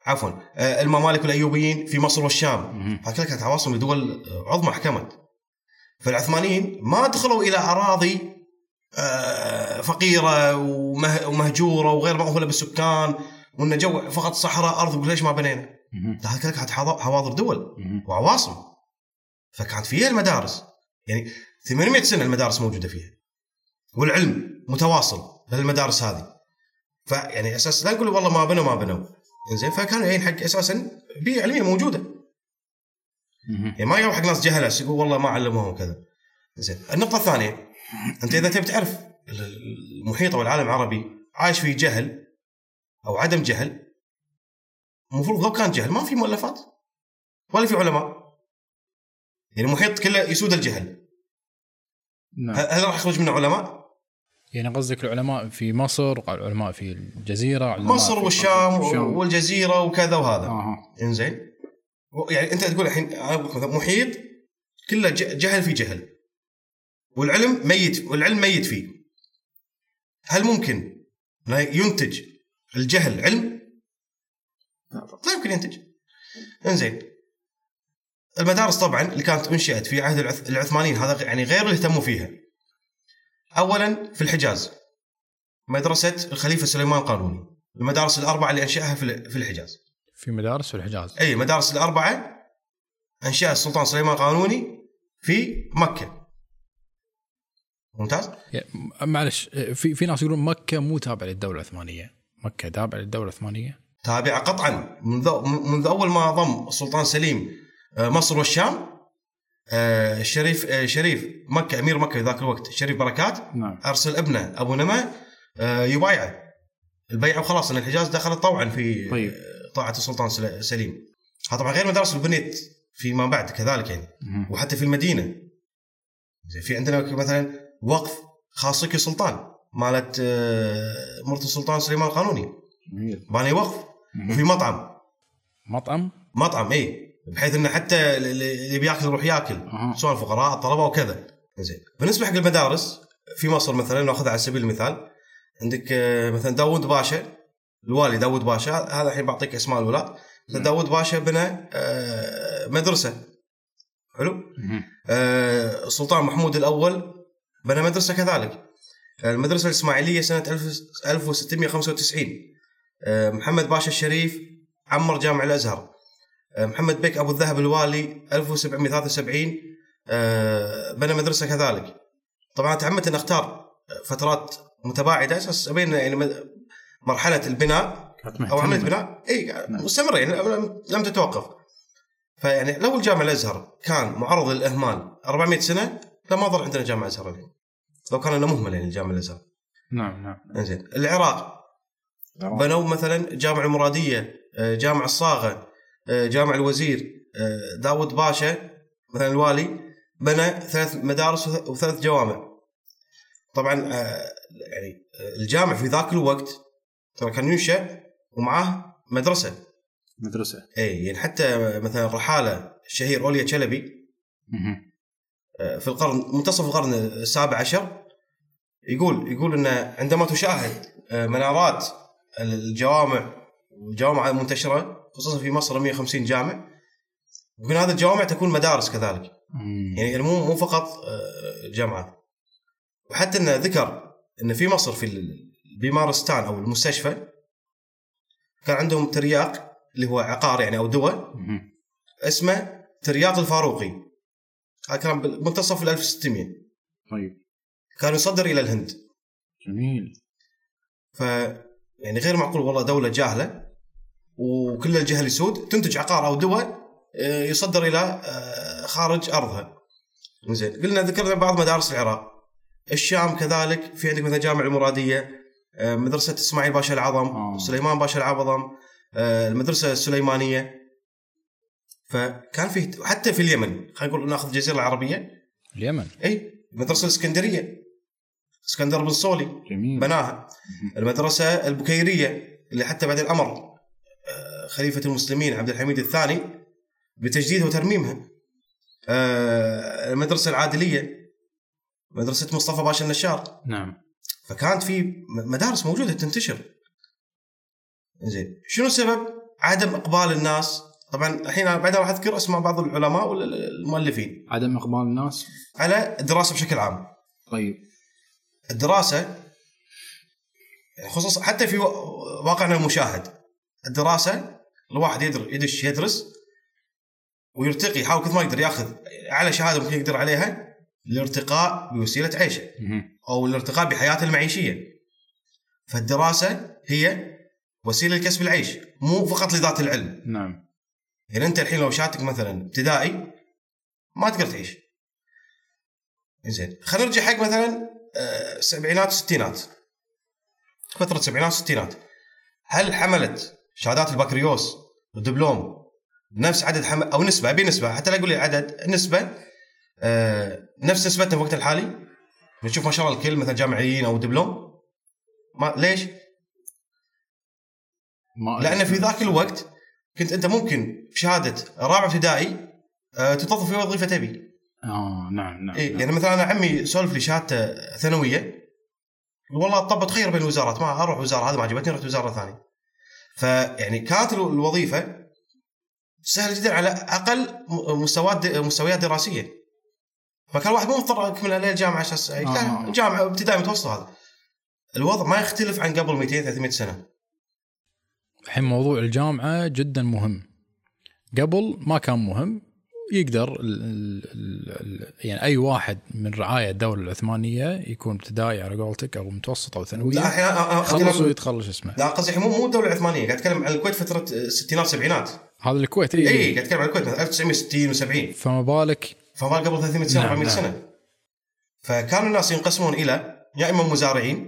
عفوا. آه، الممالك والايوبيين في مصر والشام. كلها كانت عواصم لدول عظمى حكمت. فالعثمانيين ما دخلوا إلى أراضي آه، فقيرة ومه- ومهجورة وغير مأهوله بالسكان وإن جو فقط صحراء أرض يقول ليش ما بنينا؟ هذه كلها كانت حواضر دول. وعواصم. فكانت فيها المدارس. يعني 800 سنة المدارس موجودة فيها. والعلم متواصل بهالمدارس هذه. فيعني أساس لا نقول والله ما بنوا ما بنوا. زين فكانوا يعني حق أساسا بيئة علمية موجودة. يعني ما يروح حق ناس جهلة يقول والله ما علموهم كذا. زين النقطة الثانية. أنت إذا تبي تعرف المحيط أو العالم العربي عايش في جهل أو عدم جهل المفروض لو كان جهل ما في مؤلفات ولا في علماء. يعني المحيط كله يسود الجهل. نعم. هل راح يخرج منه علماء؟ يعني قصدك العلماء في مصر العلماء في الجزيرة علماء مصر في- والشام الشام. والجزيرة وكذا وهذا. أها. إنزين. يعني أنت تقول الحين محيط كله جهل في جهل. والعلم ميت والعلم ميت فيه. هل ممكن ينتج الجهل علم؟ لا يمكن ينتج. إنزين. المدارس طبعا اللي كانت أنشئت في عهد العث- العثمانيين هذا يعني غير اللي اهتموا فيها. اولا في الحجاز مدرسة الخليفة سليمان القانوني المدارس الأربعة اللي أنشأها في الحجاز. في مدارس في الحجاز؟ إي مدارس الأربعة أنشأها السلطان سليمان القانوني في مكة. ممتاز؟ معلش في في ناس يقولون مكة مو تابعة للدولة العثمانية. مكة تابعة للدولة العثمانية؟ تابعة قطعا. منذ منذ أول ما ضم السلطان سليم آه، مصر والشام آه، الشريف آه، شريف مكة أمير مكة في ذاك الوقت الشريف بركات نعم. أرسل ابنه أبو نما آه، يبايعه. البيعه وخلاص إن الحجاز دخلت طوعا في طيب. طاعة السلطان سل- سليم. هذا طبعا غير المدارس اللي بنيت فيما بعد كذلك يعني. وحتى في المدينة. في عندنا مثلا وقف خاصك سلطان. مالت آه، مرت السلطان سليمان القانوني. جميل. باني وقف. وفي مطعم. مطعم؟ مطعم اي بحيث إنه حتى اللي اللي بياكل يروح ياكل. أها. سواء الفقراء الطلبة وكذا. زين. بالنسبة حق المدارس في مصر مثلا ناخذها على سبيل المثال. عندك آه، مثلا داوود باشا الوالي داوود باشا هذا الحين بعطيك اسماء الولاد مثلا داوود باشا بنى آه، مدرسة. حلو؟ السلطان محمود الأول بنى مدرسة كذلك. المدرسة الإسماعيلية سنة 1000 1695 آه، محمد باشا الشريف عمر جامع الأزهر. آه، محمد بيك أبو الذهب الوالي 1773 آه، بنى مدرسة كذلك. طبعا تعمدت أن أختار فترات متباعدة أساس أبين يعني مرحلة البناء. أو عملية مهتمة. بناء اي مستمرة يعني لم- لم تتوقف. فيعني لو الجامع الأزهر كان معرض للإهمال 400 سنة لما ظل عندنا جامع الازهر اليوم لو كان انه مهمل يعني الجامع الأزهر. نعم نعم. إنزين. العراق. بنوا مثلا جامع المراديه آه، جامع الصاغة آه، جامع الوزير آه، داود باشا مثلا الوالي بنى ثلاث مدارس وث- وثلاث جوامع. طبعا يعني الجامع في ذاك الوقت ترى كان ينشأ ومعاه مدرسة. مدرسة. اي يعني حتى مثلا الرحاله الشهير أوليا تشلبي في القرن منتصف القرن السابع عشر يقول يقول إن عندما تشاهد آه، منارات الجوامع والجوامع المنتشره خصوصا في مصر 150 جامع ومن هذه الجوامع تكون مدارس كذلك. يعني مو مو فقط آه، جامعات وحتى انه ذكر إن في مصر في البيمارستان أو المستشفى كان عندهم ترياق اللي هو عقار يعني أو دواء. اسمه ترياق الفاروقي كان بمنتصف ال 1600 طيب كان يصدر إلى الهند جميل ف يعني غير معقول والله دولة جاهلة وكل الجهل يسود تنتج عقار أو دواء آه، يصدر إلى آه، خارج أرضها. زين قلنا ذكرنا بعض مدارس العراق. الشام كذلك في عندك مثلا جامع المراديه آه، مدرسة إسماعيل باشا العظم آه. سليمان باشا العظم المدرسة السليمانية فكان في حتى في اليمن خلينا نقول ناخذ الجزيرة العربية. اليمن. إي المدرسة الإسكندرية. إسكندر بن صولي جميل. بناها. المدرسة البكيرية اللي حتى بعدين أمر آه، خليفة المسلمين عبد الحميد الثاني بتجديدها وترميمها. آه، المدرسة العادلية مدرسة مصطفى باشا النشار. نعم. فكانت في مدارس موجودة تنتشر. زين شنو السبب؟ عدم إقبال الناس طبعا الحين أنا بعدين راح أذكر اسماء بعض العلماء والمؤلفين عدم إقبال الناس على الدراسة بشكل عام طيب الدراسة يعني خصوصا حتى في وا- واقعنا المشاهد الدراسة الواحد يدر يدش يدرس ويرتقي يحاول كثر ما يقدر يأخذ أعلى شهادة ممكن يقدر عليها للارتقاء بوسيلة عيشه. أو الارتقاء بحياته المعيشية. فالدراسة هي وسيلة لكسب العيش مو فقط لذات العلم. نعم يعني أنت الحين لو شهادتك مثلا ابتدائي ما تقدر تعيش. زين خلينا نرجع حق مثلا آه، السبعينات والستينات. فترة السبعينات والستينات. هل حملت شهادات البكالوريوس والدبلوم نفس عدد حمل أو نسبة أبي نسبة حتى لا أقول لي عدد نسبة آه، نفس نسبتنا في الوقت الحالي نشوف ما شاء الله الكل مثلا جامعيين أو دبلوم ما ليش؟ ما لأن في ذاك الوقت كنت أنت ممكن بشهاده رابعه ابتدائي آه، تتوظف في وظيفة تبي. آه نعم نعم, إيه نعم. يعني مثلا أنا عمي سولف لي شهادته ثانوية. والله طب تخير بين الوزارات ما أروح وزارة هذه ما عجبتني رحت وزارة ثانية. فيعني كانت الو- الوظيفة سهلة جدا على أقل مستويات مستويات دراسية. فكان الواحد مو مضطر يكمل عليه الجامعة عشان آه. جامعة ابتدائي متوسط هذا. الوضع ما يختلف عن قبل 200 300 سنة. الحين موضوع الجامعة جدا مهم. قبل ما كان مهم يقدر ال ال ال يعني أي واحد من رعايا الدولة العثمانية يكون ابتدائي على قولتك أو متوسط أو أنا خلص أتكلم- ويتخرج اسمه. لا قصدي مو مو الدولة العثمانية قاعد أتكلم عن الكويت فترة الستينات والسبعينات هذا الكويت اي اي قاعد أتكلم عن الكويت مثلا 1960 و70 فما بالك؟ فما قبل 300 سنة نعم، 400 نعم. سنة. فكانوا الناس ينقسمون إلى يا إما مزارعين.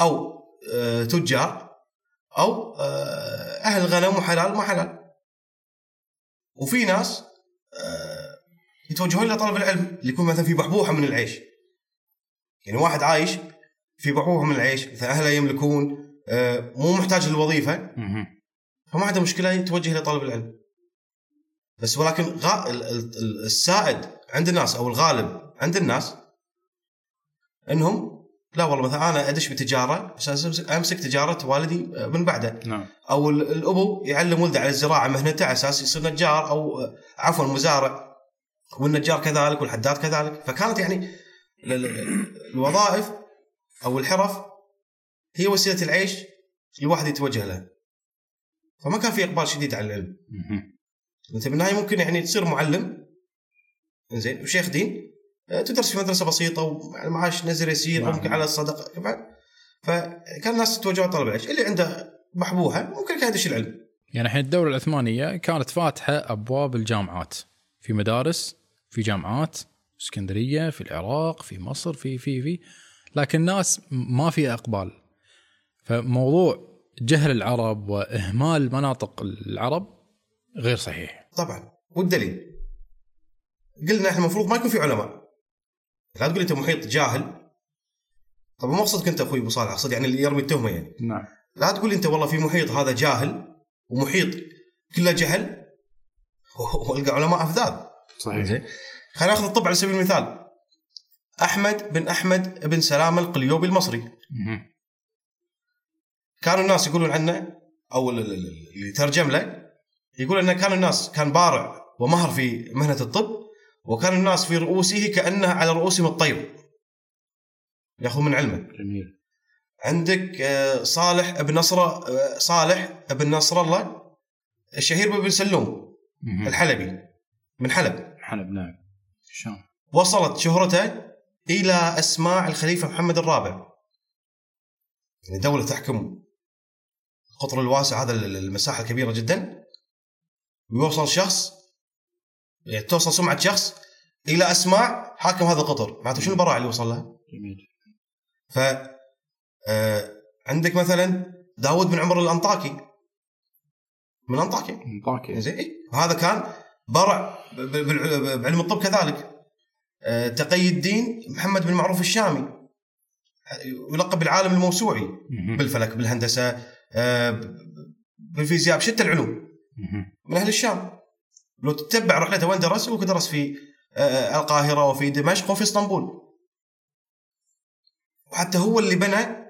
أو آه، تجار. أو آه، أهل غنم وحلال وما حلال. وفي ناس آه، يتوجهون إلى طلب العلم اللي يكون مثلا في بحبوحة من العيش. يعني واحد عايش في بحبوحة من العيش مثلا أهله يملكون آه، مو محتاج للوظيفة. فما عنده مشكلة يتوجه لطلب العلم. بس ولكن غا ال- ال- ال- السائد عند الناس أو الغالب عند الناس إنهم لا والله مثلا أنا أدش بتجارة عشان أمسك- أمسك تجارة والدي من بعده. نعم. أو ال- الأبو يعلم ولده على الزراعة مهنته على أساس يصير نجار أو عفوا مزارع. والنجار كذلك والحداد كذلك. فكانت يعني ال- ال- الوظائف أو الحرف هي وسيلة العيش الواحد يتوجه لها. فما كان في إقبال شديد على العلم. أنت بالنهايه ممكن يعني تصير معلم. زين وشيخ دين. آه، تدرس في مدرسة بسيطة ومعاش نزل يسير نعم. ممكن على الصدقه فكان الناس تتوجه طلب العيش اللي عنده محبوحه ممكن كان يدش العلم. يعني الحين الدولة العثمانية كانت فاتحة أبواب الجامعات. في مدارس في جامعات في اسكندرية في العراق في مصر في في في. لكن الناس ما في إقبال. فموضوع جهل العرب وإهمال مناطق العرب غير صحيح. طبعا. والدليل؟ قلنا إحنا المفروض ما يكون في علماء. لا تقول أنت محيط جاهل. طبعا مو اقصدك انت أخوي أبو صالح اقصد يعني اللي يرمي التهمة يعني. نعم. لا تقول أنت والله في محيط هذا جاهل ومحيط كله جهل <laughs> وألقى علماء افذاذ صحيح. زين. خلينا ناخذ الطب على سبيل المثال. أحمد بن أحمد بن سلامه القليوبي المصري. كانوا الناس يقولون عنه أو ال- ال- ال- اللي ترجم له يقول إنه كان الناس كان بارع ومهر في مهنة الطب. وكان الناس في رؤوسه كانه على رؤوسهم الطير. ياخذ من علمه جميل. عندك آه، صالح بن نصر آه، صالح بن نصر الله الشهير بابن سلوم. الحلبي. من حلب. حلب نعم. الشام وصلت شهرته إلى اسماع الخليفة محمد الرابع. يعني دولة تحكم القطر الواسع هذا ال- المساحة الكبيرة جدا. ويوصل شخص يعني توصل سمعة شخص إلى اسماع حاكم هذا القطر. معناته شنو البراعه اللي وصل لها؟ جميل. ف آه، عندك مثلا داود بن عمر الأنطاكي. من انطاكيا انطاكيا زين. إيه. وهذا كان برع بعلم الطب كذلك. آه، تقي الدين محمد بن معروف الشامي. يلقب بالعالم الموسوعي. بالفلك بالهندسة آه، بالفيزياء بشتى العلوم. من أهل الشام. لو تتبع رحلته وين درس هو درس في آه، القاهرة وفي دمشق وفي اسطنبول. وحتى هو اللي بنى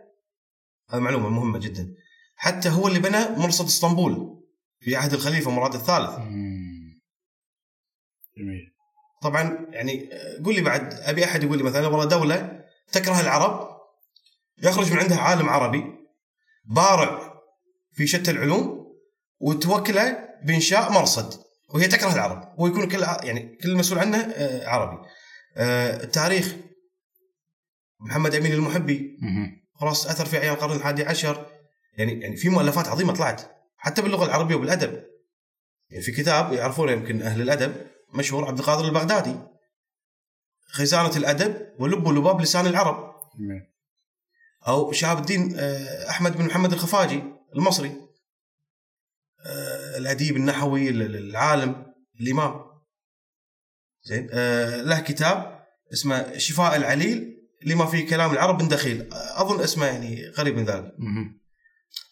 هذه معلومة مهمة جدا. حتى هو اللي بنى مرصد اسطنبول في عهد الخليفة مراد الثالث. جميل. طبعا يعني آه، قول لي بعد أبي أحد يقول لي مثلا والله دولة تكره العرب يخرج من عندها عالم عربي بارع في شتى العلوم وتوكله بإنشاء مرصد. وهي تكره العرب ويكون كل يعني كل المسؤول عنه آه، عربي. آه، التاريخ محمد أمين المحبي. خلاص أثر في أيام القرن الحادي عشر. يعني يعني في مؤلفات عظيمة طلعت حتى باللغة العربية وبالادب يعني في كتاب يعرفونه يمكن أهل الأدب مشهور عبد القادر البغدادي. خزانة الأدب ولب ولباب لسان العرب. أو شهاب الدين آه، أحمد بن محمد الخفاجي المصري. الأديب النحوي ال- ال- العالم الإمام. زين آه، له كتاب اسمه شفاء العليل لما في كلام العرب من دخيل. أظن اسمه يعني قريب من ذلك.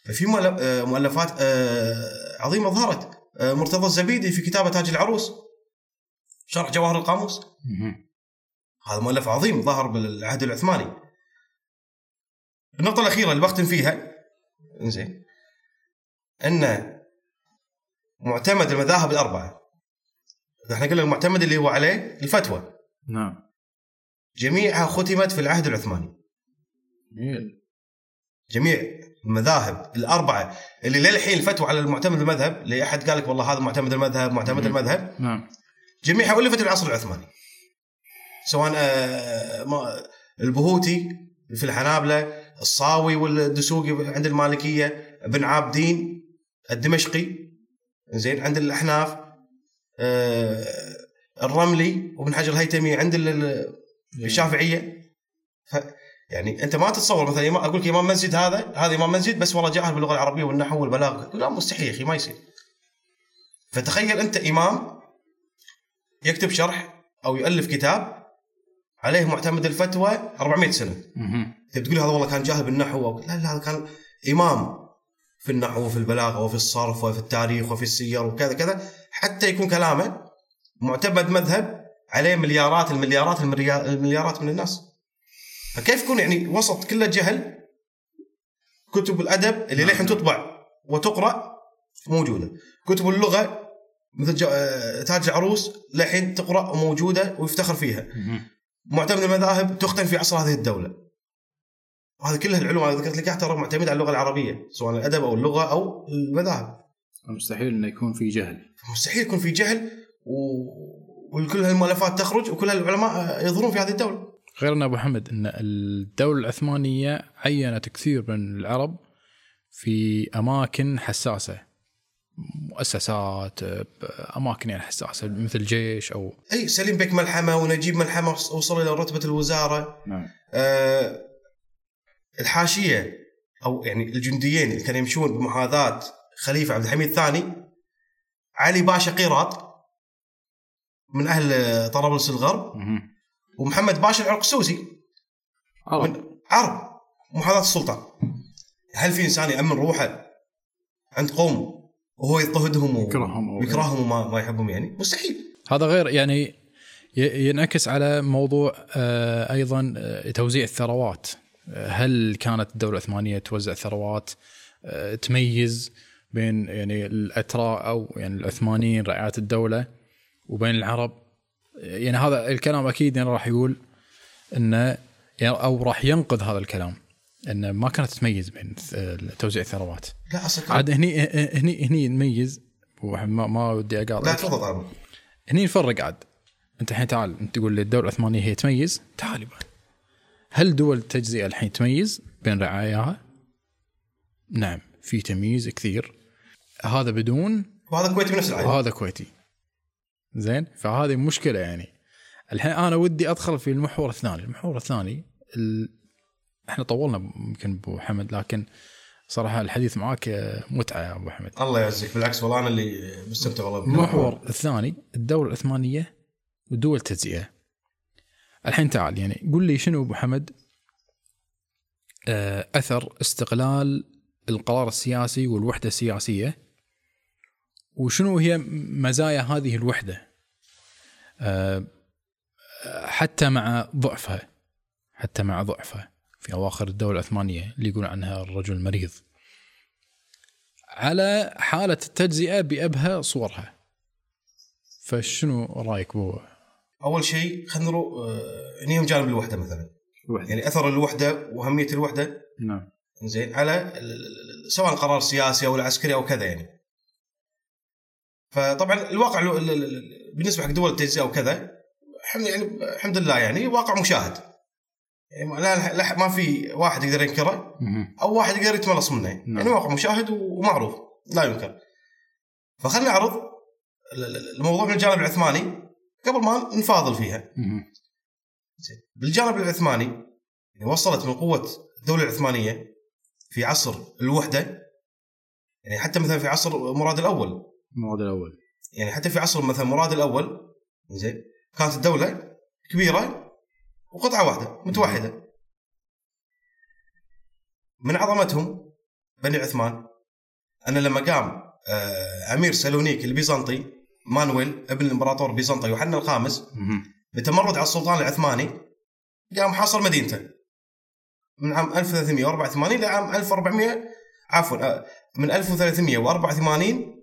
ففي آه، مؤلفات آه، عظيمة ظهرت. آه، مرتضى الزبيدي في كتابة تاج العروس. شرح جواهر القاموس. هذا مؤلف عظيم ظهر بالعهد العثماني. النقطة الأخيرة اللي بختم فيها زين أن معتمد المذاهب الأربعة. إحنا قلنا المعتمد اللي هو عليه الفتوى. نعم. جميعها ختمت في العهد العثماني. جميل. جميع المذاهب الأربعة اللي للحين الفتوى على المعتمد المذهب اللي أحد قال لك والله هذا معتمد المذهب معتمد مم. المذهب؟ نعم. جميعها ألفت في العصر العثماني. سواء آه، ما- البهوتي في الحنابلة الصاوي والدسوقي عند المالكية ابن عابدين الدمشقي. زين عند الأحناف آه، الرملي وابن حجر الهيتمي عند ال- ال- الشافعية. ف يعني أنت ما تتصور مثلا أقول لك إمام مسجد هذا هذا إمام مسجد بس والله جاهل باللغة العربية والنحو والبلاغة. لا مستحيل يا أخي ما يصير. فتخيل أنت إمام يكتب شرح أو يؤلف كتاب عليه معتمد الفتوى 400 سنة. بتقول هذا والله كان جاهل بالنحو. لا لا هذا كان إمام. في النحو وفي البلاغة وفي الصرف وفي التاريخ وفي السير وكذا كذا حتى يكون كلامه معتمد مذهب عليه مليارات المليارات المليار- المليارات من الناس. فكيف يكون يعني وسط كله جهل؟ كتب الأدب اللي للحين تطبع وتقرأ موجودة. كتب اللغة مثل تاج العروس للحين تقرأ وموجوده ويفتخر فيها. معتمد المذاهب تختن في عصر هذه الدولة. وهذه كلها العلوم أنا ذكرت لك إياها ترى معتمده على اللغة العربية سواء الأدب أو اللغة أو المذاهب. مستحيل إنه يكون في جهل. مستحيل يكون في جهل و... وكل هالمؤلفات تخرج وكل هالعلماء يظهرون في هذه الدولة. غير ان أبو حمد إن الدولة العثمانية عينت كثير من العرب في أماكن حساسة مؤسسات أماكن يعني حساسة مثل جيش أو أي سليم بك ملحمة ونجيب ملحمة وصل إلى رتبة الوزارة. نعم. أه الحاشية أو يعني الجنديين اللي كانوا يمشون بمحاذاة خليفة عبد الحميد الثاني علي باشا قيراط من أهل طرابلس الغرب. ومحمد باشا العرقسوسي عرب من عرب محاذاة السلطان هل في إنسان يأمن روحه عند قوم وهو يضطهدهم و- يكرههم أو- ويكرههم وما ما يحبهم يعني؟ مستحيل. هذا غير يعني ينعكس على موضوع آه، أيضا آه، توزيع الثروات. آه، هل كانت الدولة العثمانية توزع ثروات آه، تميز بين يعني الاتراك أو يعني العثمانيين رعايه الدولة وبين العرب؟ يعني هذا الكلام أكيد يعني راح يقول إنه يعني أو راح ينقذ هذا الكلام إنه ما كانت تميز بين ث- توزيع الثروات. لا أصلا عاد هني هني هني نميز ما, ما ودي لا اقاطع تفضل طبعا هني نفرق عاد. أنت الحين تعال أنت تقول لي الدولة العثمانية هي تميز؟ تعال يبا هل دول التجزئه الحين تميز بين رعاياها؟ نعم في تمييز كثير. هذا بدون وهذا الكويتي بنفس العين وهذا كويتي. زين فهذه مشكلة يعني. الحين أنا ودي أدخل في المحور الثاني. المحور الثاني ال... إحنا طولنا يمكن أبو حمد لكن صراحة الحديث معاك متعة يا أبو حمد. الله يعزك. بالعكس والله أنا اللي مستمتع والله المحور الثاني الدولة العثمانية ودول التجزئة الحين تعال يعني قل لي شنو أبو حمد؟ آه، أثر استقلال القرار السياسي والوحدة السياسية وشنو هي مزايا هذه الوحدة؟ آه، حتى مع ضعفها حتى مع ضعفها. في أواخر الدولة العثمانية اللي يقول عنها الرجل المريض. على حالة التجزئة بابهى صورها. فشنو رأيك بو أول شيء خلينا نروح آه، هني جانب الوحدة مثلا وحده يعني أثر الوحدة وأهمية الوحدة نعم زين على سواء القرار السياسي أو العسكري أو كذا يعني. فطبعا الواقع ال- ال- ال- بالنسبة حق دول التجزئة وكذا الحمد يعني الحمد لله يعني واقع مشاهد. يعني لا لا- ما في واحد يقدر ينكره. أو واحد يقدر يتملص منه نعم. يعني واقع مشاهد ومعروف لا ينكر. فخلنا نعرض ال- ال- الموضوع من الجانب العثماني قبل ما نفاضل فيها. بالجانب العثماني يعني وصلت من قوة الدولة العثمانية في عصر الوحدة يعني حتى مثلا في عصر مراد الأول. المواد الأول. يعني حتى في عصر مثلا مراد الأول زين كانت الدولة كبيرة وقطعة واحدة متوحدة. من عظمتهم بني عثمان أن لما قام آه، أمير سالونيك البيزنطي مانويل ابن الامبراطور البيزنطي يوحنا الخامس. بتمرد على السلطان العثماني قام حاصر مدينته من عام 1384 لعام 1400 عفوا آه، من 1384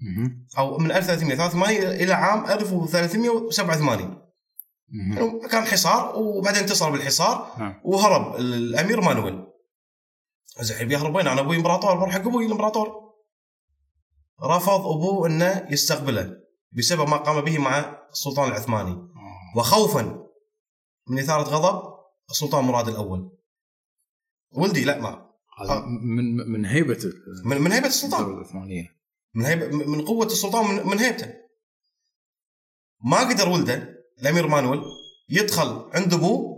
مهم. أو من 1383 إلى عام 1387 مهم. يعني كان حصار وبعدين انتصر بالحصار نعم. وهرب الأمير مانويل زين بيهرب وين أنا أبوي إمبراطور بروح حق أبوي الإمبراطور رفض أبوه إنه يستقبله بسبب ما قام به مع السلطان العثماني. آه. وخوفا من إثارة غضب السلطان مراد الأول. ولدي لا ما. هذا من من هيبة من, من هيبة السلطان. الدولة العثمانية. من هيبة من قوة السلطان من, من هيبته. ما قدر ولده الأمير مانويل يدخل عند أبوه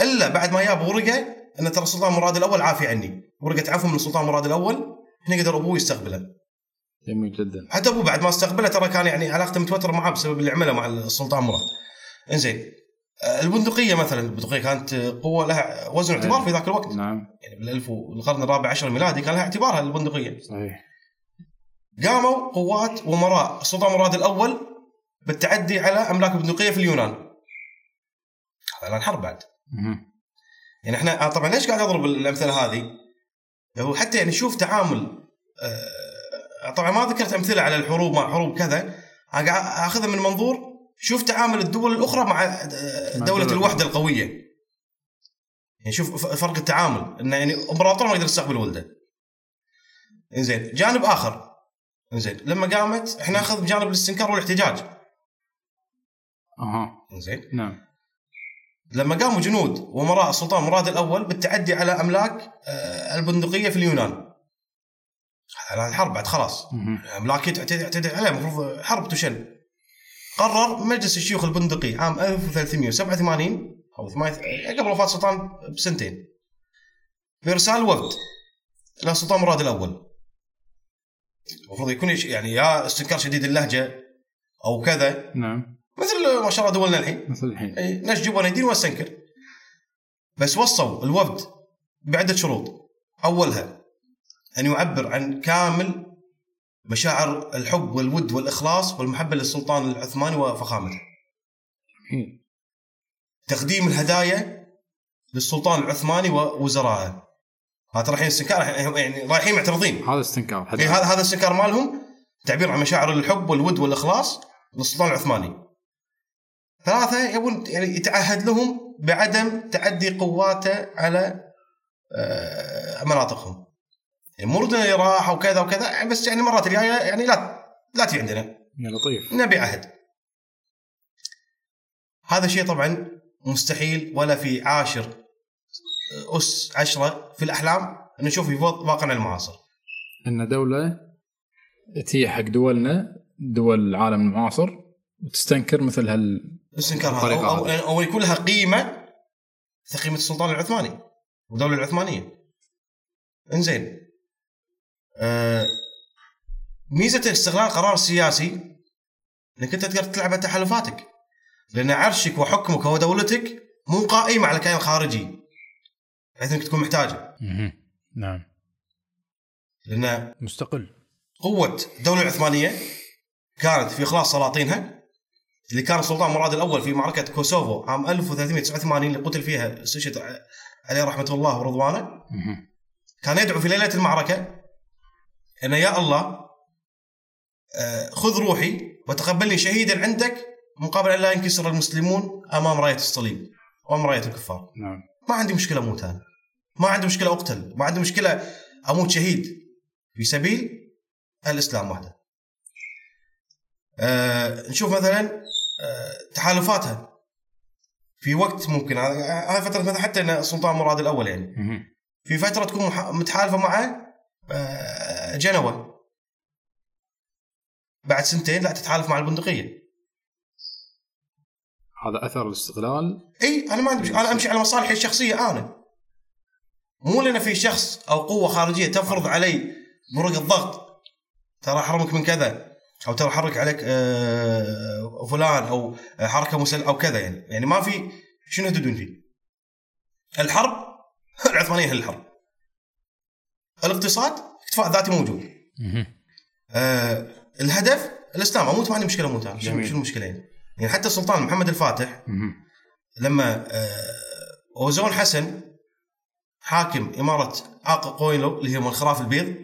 إلا بعد ما جاب ورقة أن ترى السلطان مراد الأول عافي عني. ورقة عفو من السلطان مراد الأول هنا قدر أبوه يستقبله. جميل جدا. حتى ابوه بعد ما استقبله ترى كان يعني علاقته متوترة معاه بسبب اللي عمله مع السلطان مراد. إنزين. آه، البندقية مثلا البندقية كانت قوة لها وزن واعتبار في ذاك الوقت. نعم. يعني بالألف والقرن الرابع عشر الميلادي كان لها اعتبارها البندقية. صحيح. قاموا قوات ومراء. السلطان مراد الأول بالتعدي على أملاك البندقية في اليونان. هذا الآن حرب بعد. يعني إحنا آه طبعا ليش قاعد أضرب الأمثلة هذه؟ هو حتى يعني شوف تعامل آه طبعا ما ذكرت أمثلة على الحروب مع حروب كذا. أخذها من منظور شوف تعامل الدول الأخرى مع دولة الوحدة القوية. يعني شوف فرق التعامل. انه يعني إمبراطور ما يقدر يستقبل ولده. زين جانب آخر. زين لما قامت إحنا ناخذ جانب الاستنكار والاحتجاج. أها. زين نعم. لما قاموا جنود ومراء السلطان مراد الأول بالتعدي على أملاك آه، البندقية في اليونان. هذا الان حرب بعد خلاص. مهم. املاك تعتدي عليه المفروض حرب تشن قرر مجلس الشيوخ البندقي عام 1387 أو قبل وفاة السلطان بسنتين بإرسال وفد إلى السلطان مراد الأول. المفروض يكون يعني يا استنكار شديد اللهجة أو كذا. نعم. مثل ما شاء الله دولنا الحين. مثل الحين. أي نشجب وندين ونستنكر بس وصوا الوفد بعدة شروط. أولها أن يعبر عن كامل مشاعر الحب والود والإخلاص والمحبة للسلطان العثماني وفخامته. تقديم الهدايا للسلطان العثماني ووزرائه هذا رايحين استنكار يعني رايحين معترضين هذا استنكار إيه هذا هذا استنكار مالهم تعبير عن مشاعر الحب والود والإخلاص للسلطان العثماني. ثلاثة يبون يعني يتعهد لهم بعدم تعدي قواته على آه، مناطقهم. يعني ردنا اللي راح وكذا وكذا يعني بس يعني مرات الجاية يعني لا لا تجي عندنا لطيف نبي عهد. هذا شيء طبعا مستحيل ولا في عاشر أس عشرة في الأحلام نشوف في واقعنا المعاصر. إن دولة تي حق دولنا دول العالم المعاصر وتستنكر مثل هال الاستنكار هذا أو, أو يكون لها قيمة مثل قيمه السلطان العثماني والدولة العثمانية. إنزين آه ميزة استغلال قرار سياسي إنك أنت تقدر تلعب تحالفاتك. لأن عرشك وحكمك ودولتك مو قائمة على كيان خارجي بحيث إنك تكون محتاجه. نعم. لأن مستقل. قوة الدولة العثمانية كانت في إخلاص سلاطينها اللي كان السلطان مراد الأول في معركة كوسوفو عام 1389 اللي قتل فيها استشهد عليه رحمة الله ورضوانه. كان يدعو في ليلة المعركة ان يا الله آه، خذ روحي وتقبلني شهيدا عندك مقابل أن لا ينكسر المسلمون أمام راية الصليب وأمام راية الكفار. نعم. ما عندي مشكلة أموت أنا. ما عندي مشكلة أقتل. ما عندي مشكلة أموت شهيد في سبيل الإسلام وحده. آه نشوف مثلا آه تحالفاتها. في وقت ممكن هذه فترة مثلا حتى إن سلطان مراد الأول يعني. في فترة تكون متحالفة مع جنوة. بعد سنتين لا تتحالف مع البندقية. هذا أثر الاستغلال إي أنا ما عندي أنا أمشي على مصالحي الشخصية أنا. مو لأن في شخص أو قوة خارجية تفرض علي برق الضغط. ترى أحرمك من كذا أو ترى حرك عليك آه، فلان أو حركة مسل أو كذا يعني. يعني ما في شنو يهددون فيه؟ الحرب؟ <laughs> العثمانية هي الحرب. الاقتصاد اكتفاء ذاتي موجود. آه الهدف الاسلام أموت ما عندي مشكله أموت. شنو المشكلة يعني؟ يعني حتى السلطان محمد الفاتح. لما آه، اوزون حسن حاكم إمارة عاق قويلو اللي هي من الخراف البيض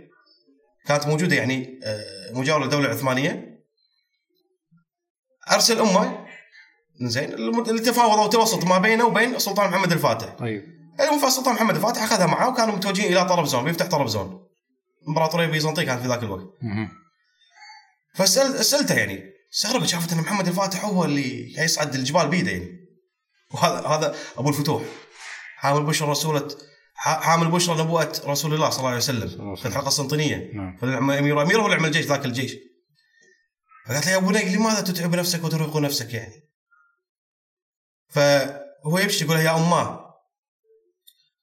كانت موجودة يعني آه، مجاورة للدوله العثمانيه أرسل أمه زين اللي تفاوض وتوسط ما بينه وبين السلطان محمد الفاتح طيب المهم فالسلطان محمد الفاتح أخذها معه وكانوا متوجهين إلى طرابزون بيفتح طرابزون الامبراطوريه البيزنطيه كانت في ذاك الوقت. مهم. فسأل سالته يعني. استغربت شافت إن محمد الفاتح هو اللي يصعد الجبال بيده يعني. وهذا هذا أبو الفتوح. حامل بشرى رسولة ح- حامل بشرى نبوءة رسول الله صلى الله عليه وسلم في وسلم. الحلقة القسطنطينية نعم. فالامير أمير هو اللي عمل الجيش ذاك الجيش. فقالت له يا بني لماذا تتعب نفسك وترهق نفسك يعني؟ فهو يبكي يقول يا أماه.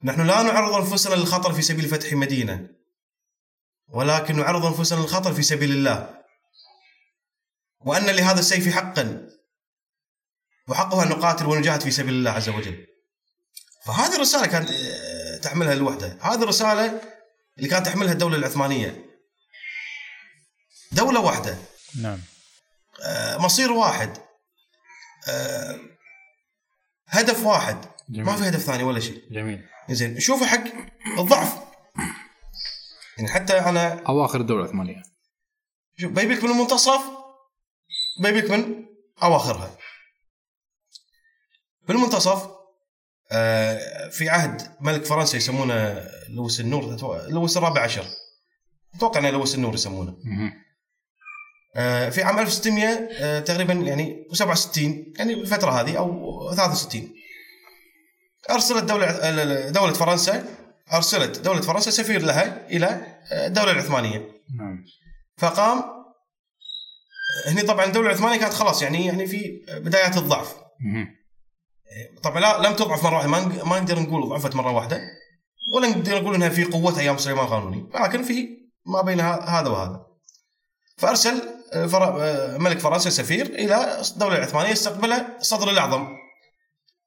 نحن لا نعرض أنفسنا للخطر في سبيل فتح مدينة ولكن نعرض أنفسنا للخطر في سبيل الله. وأن لهذا السيف حقا وحقه أن نقاتل ونجاهد في سبيل الله عز وجل. فهذه الرسالة كانت آه، تحملها الوحدة. هذه الرسالة اللي كانت تحملها الدولة العثمانية. دولة واحدة. نعم. آه، مصير واحد. آه، هدف واحد. جميل. ما في هدف ثاني ولا شيء. جميل. زين شوفوا حق الضعف. يعني حتى أنا أواخر الدولة العثمانيه شوف بيبيك من المنتصف بيبيك من أواخرها. في المنتصف آه، في عهد ملك فرنسا يسمونه لويس النور لويس الرابع عشر. أتوقع إنه لويس النور يسمونه. آه، في عام 1600 آه، تقريبا يعني 67 يعني الفترة هذه أو 63 أرسلت دولة دولة فرنسا أرسلت دولة فرنسا سفير لها إلى الدولة العثمانية. نعم. فقام هني طبعا الدولة العثمانية كانت خلاص يعني يعني في بدايات الضعف. طبعا لا لم تضعف مرة واحدة ما نق- ما نقدر نقول ضعفت مرة واحدة ولا نقدر نقول إنها في قوتها أيام سليمان القانوني لكن في ما بين هذا وهذا. فأرسل آه، فر- آه، ملك فرنسا سفير إلى الدولة العثمانية استقبله الصدر الأعظم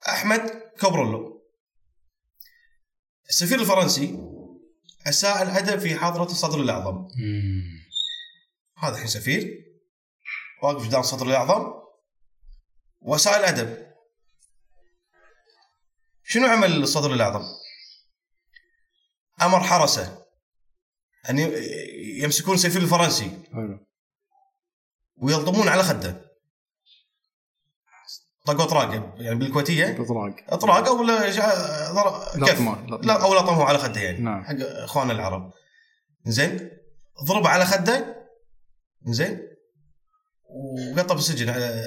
أحمد كوبرولو. السفير الفرنسي أساء الأدب في حضرة الصدر الأعظم. مم. هذا الحين سفير. واقف قدام الصدر الأعظم. وأساء الأدب. شنو عمل الصدر الأعظم؟ أمر حرسه أن يمسكون السفير الفرنسي. ويلطمون على خده. طقوا طراق يعني بالكويتية؟ إطراق. إطراق أو لا كف. لا أو لطمه على خده يعني. نعم. حق اخواننا العرب. زين. ضربه على خده. زين. وقطه بالسجن آه،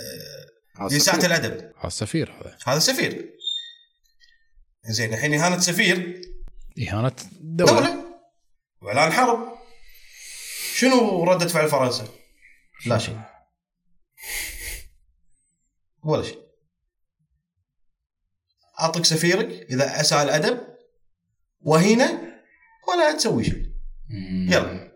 هذا لساعة سفير. الأدب. هذا السفير هذا. هذا سفير. زين الحين إهانة سفير. إهانة دولة, دوله وإعلان حرب. شنو ردة فعل فرنسا؟ لا شيء. ولا شيء. أعطيك سفيرك إذا اساء الأدب وهينه ولا تسوي شيء. يلا.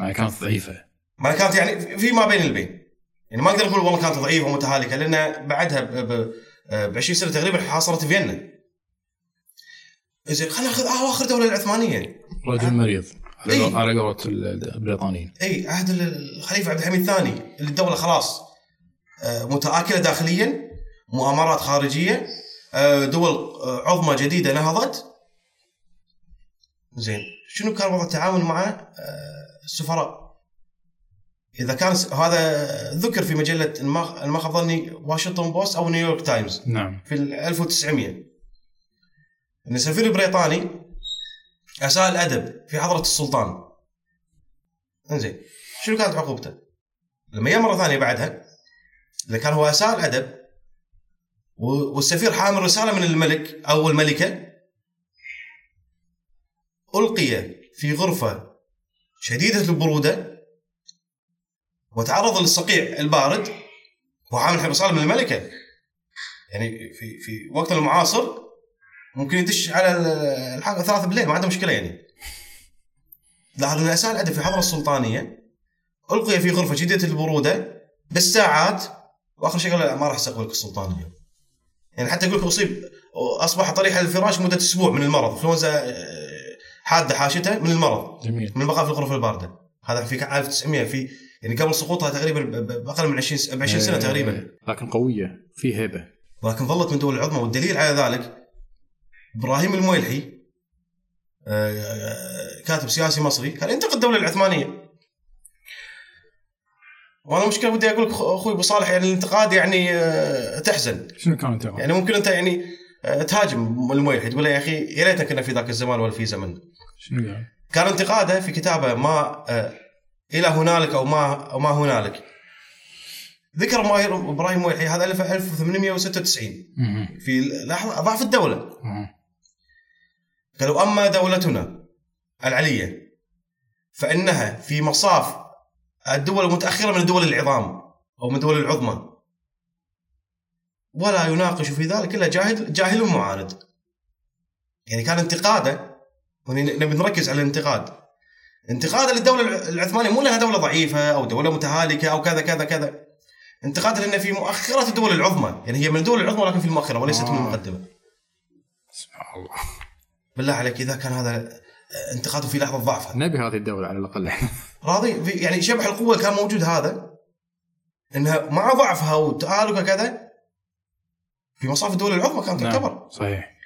يعني كانت ضعيفة. ما كانت يعني في ما بين البين. يعني ما أقدر أقول والله كانت ضعيفة ومتهالكه لأن بعدها ب ب- ب 20 سنة تقريبا حاصرت فيينا. زين خلينا ناخذ اواخر دولة العثمانية. رجل مريض على إيه. قولة البريطانيين. اي عهد ال- الخليفة عبد الحميد الثاني اللي الدولة خلاص آه، متآكلة داخليا مؤامرات خارجية آه، دول آه، عظمى جديدة نهضت. زين. شنو كان وضع التعامل مع آه، السفراء؟ إذا كان هذا ذكر في مجلة إن ما خاب ظني واشنطن بوست أو نيويورك تايمز. نعم. في ال 1900 إن السفير البريطاني أساء الأدب في حضرة السلطان. إنزين. شنو كانت عقوبته؟ لما جاء مره ثانية بعدها إذا كان هو أساء الأدب والسفير حامل رسالة من الملك أو الملكة؟ ألقي في غرفة شديدة البرودة وتعرض للصقيع البارد وحامل رسالة من الملكة. يعني في في وقت المعاصر ممكن يدش على ال- الحلقة ثلاثة بالليل ما عنده مشكلة يعني. لاحظ ان اساء الادب في حضرة السلطانية ألقي في غرفة شديدة البرودة بالساعات وآخر شيء قال لا، ما راح أستقبلك السلطان اليوم يعني حتى يقول لك أصيب أصبح طريح الفراش مدة أسبوع من المرض. انفلونزا آه، حادة حاشته من المرض. جميل. من البقاء في الغرف الباردة. هذا في 1900 في يعني قبل سقوطها تقريبا بأقل من 20 ب 20 سنة تقريبا. آه، لكن قوية في هيبة. ولكن ظلت من الدول العظمى. والدليل على ذلك إبراهيم المويلحي آه، كاتب سياسي مصري كان ينتقد الدولة العثمانية. وأنا مشكله ودي أقول لك أخوي أبو صالح يعني الانتقاد يعني آه، تحزن شنو كان انتقاد؟ يعني ممكن أنت يعني آه، تهاجم المويلحي تقول له يا أخي يا ليتنا كنا في ذاك الزمان ولا في زمن شنو قال؟ كان انتقاده في كتابه ما آه، إلى هنالك أو ما أو ما هنالك ذكر ماهر إبراهيم مويلحي هذا الف 1896 مهم. في لحظه ضعف الدولة. قالوا أما دولتنا العليه فإنها في مصاف الدول المتأخرة من الدول العظام أو من الدول العظمى. ولا يناقش في ذلك إلا جاهل جاهل معاند يعني كان انتقاده ونبي نركز على الانتقاد. انتقاده للدولة العثمانية مو لانها دولة ضعيفة أو دولة متهالكة أو كذا كذا كذا. انتقاده لأن في مؤخرة الدول العظمى. يعني هي من الدول العظمى ولكن في المؤخرة وليست من آه. المقدمة. سبحان الله. بالله عليك إذا كان هذا انتقاده في لحظة ضعفها نبي هذه الدولة على الأقل <laughs> راضي يعني شبح القوة كان موجود هذا إنها مع ضعفها وتآلقها كذا في مصاف الدول العظمى كانت تعتبر نعم. صحيح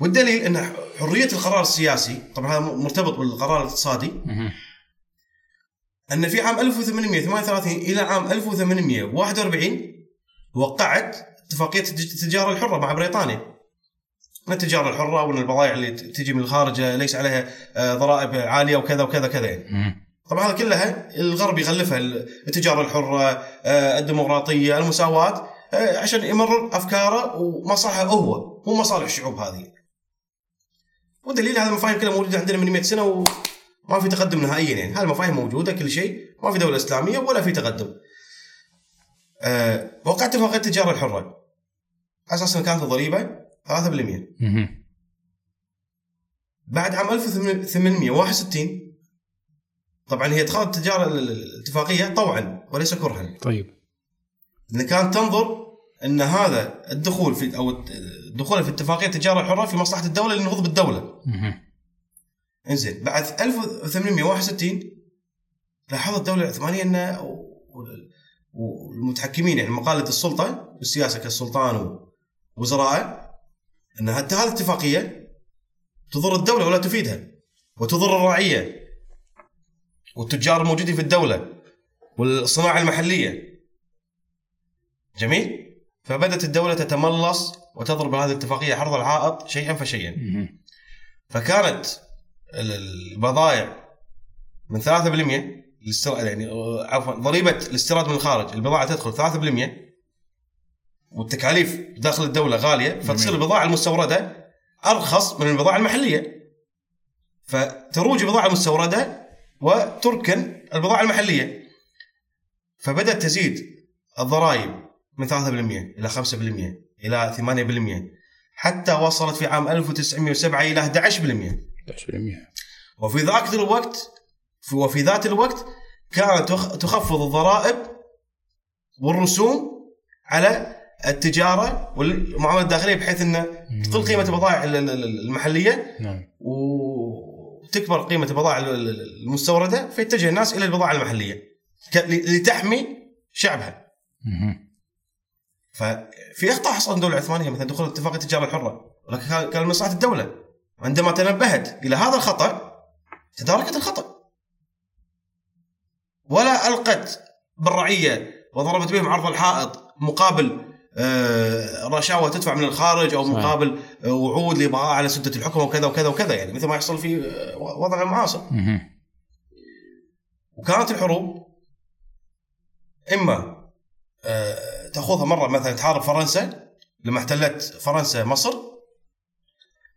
والدليل إن حرية القرار السياسي طبعا هذا مرتبط بالقرار الاقتصادي. إن في عام 1838 إلى عام 1841 وقعت اتفاقية التج- التجارة الحرة مع بريطانيا. من التجارة الحرة وان البضائع اللي تجي من الخارج ليس عليها آه، ضرائب عالية وكذا وكذا كذا يعني. طبعا هذا كلها الغرب يغلفها التجارة الحرة، آه، الديمقراطية، المساواة آه، عشان يمرر أفكاره ومصالحه هو مو مصالح الشعوب هذه. ودليل هذه المفاهيم كلها موجودة عندنا من 100 سنة وما في تقدم نهائيا يعني، هذه المفاهيم موجودة كل شيء، ما في دولة إسلامية ولا في تقدم. آه، وقعت اتفاقيه التجارة الحرة. على أساس إنها كانت الضريبه 3%. مهم. بعد عام 1861 طبعا هي اتخاذت التجارة الاتفاقية طوعا وليس كرها. طيب ان كانت تنظر إن هذا الدخول في أو الدخول في اتفاقية التجارة الحرة في مصلحة الدولة للنهوض بالدولة. إنزين بعد 1861 لاحظت الدولة العثمانية إن والمتحكمين يعني مقالة السلطة بالسياسة كالسلطان ووزرائه أن حتى هذه الاتفاقية تضر الدولة ولا تفيدها وتضر الرعية والتجار الموجودين في الدولة والصناعة المحلية. جميل؟ فبدت الدولة تتملص وتضرب هذه الاتفاقية حرض العائق شيئا فشيئا. فكانت ال- البضائع من 3% الاستر... يعني آه، عفوا ضريبة الاستيراد من الخارج البضاعة تدخل 3% والتكاليف داخل الدولة غالية فتصير البضاعة المستوردة أرخص من البضاعة المحلية. فتروج البضاعه المستورده وتركن البضاعة المحلية. فبدأت تزيد الضرائب من 3% إلى 5% إلى 8% حتى وصلت في عام 1907 إلى 11% 11% وفي ذاك الوقت وفي ذات الوقت كانت تخ- تخفض الضرائب والرسوم على التجارة والمعامله الداخليه بحيث إنه تقل قيمة البضائع ال- ال- ال- المحلية نعم. وتكبر قيمة البضائع ال- ال- المستوردة فيتجه الناس إلى البضائع المحلية لتحمي شعبها. ففي أخطاء حصلت الدولة العثمانية مثلا دخول اتفاقيه التجارة الحرة ولكن كان كان من مصلحة الدولة. عندما تنبهت إلى هذا الخطأ تداركت الخطأ. ولا ألقت بالرعية وضربت بهم عرض الحائط مقابل رشاوى تدفع من الخارج أو. مقابل آه، وعود لابغاء على سدة الحكم وكذا وكذا وكذا. يعني مثل ما يحصل في آه، وضعنا المعاصر. وكانت الحروب إما آه، تأخذها مرة مثلا تحارب فرنسا لما احتلت فرنسا مصر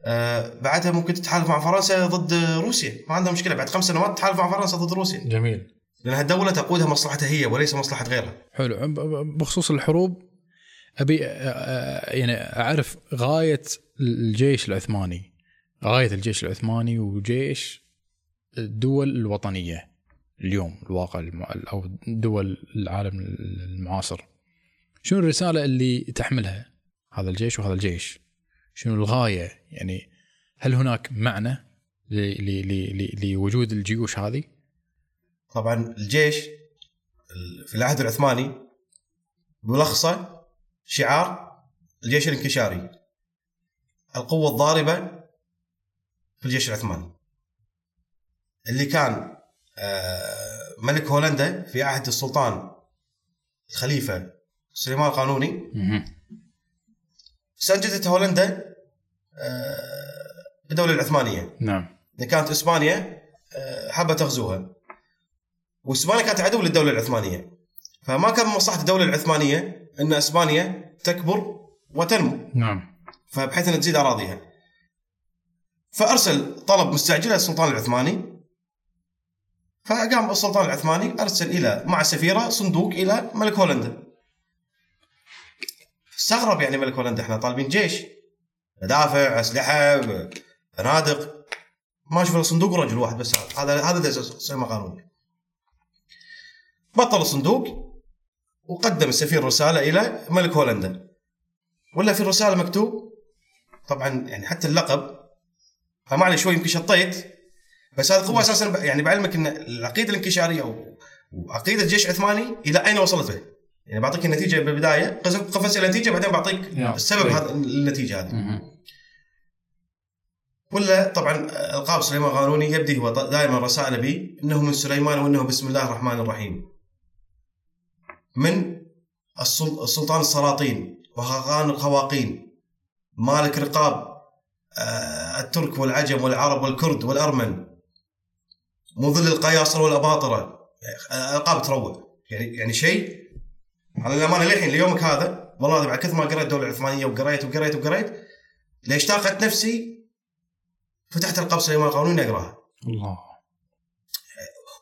آه، بعدها ممكن تتحالف مع فرنسا ضد روسيا. ما عندها مشكلة بعد خمس سنوات تتحالف مع فرنسا ضد روسيا. جميل. لأنها الدولة تقودها مصلحتها هي وليس مصلحة غيرها. حلو. بخصوص الحروب أبي يعني أعرف غاية الجيش العثماني. غاية الجيش العثماني وجيش الدول الوطنية اليوم الواقع أو دول العالم المعاصر. شنو الرسالة اللي تحملها هذا الجيش وهذا الجيش؟ شنو الغاية؟ يعني هل هناك معنى لوجود الجيوش هذه؟ طبعا الجيش ال- في العهد العثماني ملخصة شعار الجيش الانكشاري. القوة الضاربة في الجيش العثماني. اللي كان آه، ملك هولندا في عهد السلطان الخليفة سليمان القانوني. استنجدت هولندا آه، بالدولة العثمانية. نعم. كانت إسبانيا آه، حابة تغزوها. وإسبانيا كانت عدو للدولة العثمانية. فما كان من مصلحة الدولة العثمانية أن إسبانيا تكبر وتنمو. نعم. فبحيث أن تزيد أراضيها. فأرسل طلب مستعجل للسلطان العثماني. فقام السلطان العثماني أرسل إلى مع سفيرة صندوق إلى ملك هولندا. استغرب يعني ملك هولندا إحنا طالبين جيش. مدافع أسلحة فنادق ما إلا صندوق ورجل واحد بس هذا هذا سلمى قانوني بطل الصندوق. وقدم السفير رسالة إلى ملك هولندا. ولا في الرسالة مكتوب؟ طبعا يعني حتى اللقب. فما عليه شوي يمكن شطيت. بس هذا هو أساسا يعني بعلمك إن العقيدة الانكشارية وعقيده الجيش العثماني إلى أين وصلت به؟ يعني بعطيك النتيجة بالبداية. قفز إلى النتيجة بعدين بعطيك. السبب طيب. هذا النتيجة هذه. ولا طبعا القاب سليمان قانوني يبدي هو دائما رسائل بي إنه من سليمان وإنه بسم الله الرحمن الرحيم. من السل- السلطان السلاطين وخاقان الخواقين. مالك رقاب آه، الترك والعجم والعرب والكرد والأرمن. مظل القياصر والأباطرة. يعني القاب تروع. يعني يعني شيء. على الامانه للحين ليومك هذا والله بعد كثر ما قريت الدولة العثمانيه وقريت وقريت وقريت ليش طاقت نفسي فتحت القاب سليمان القانوني اقراها الله.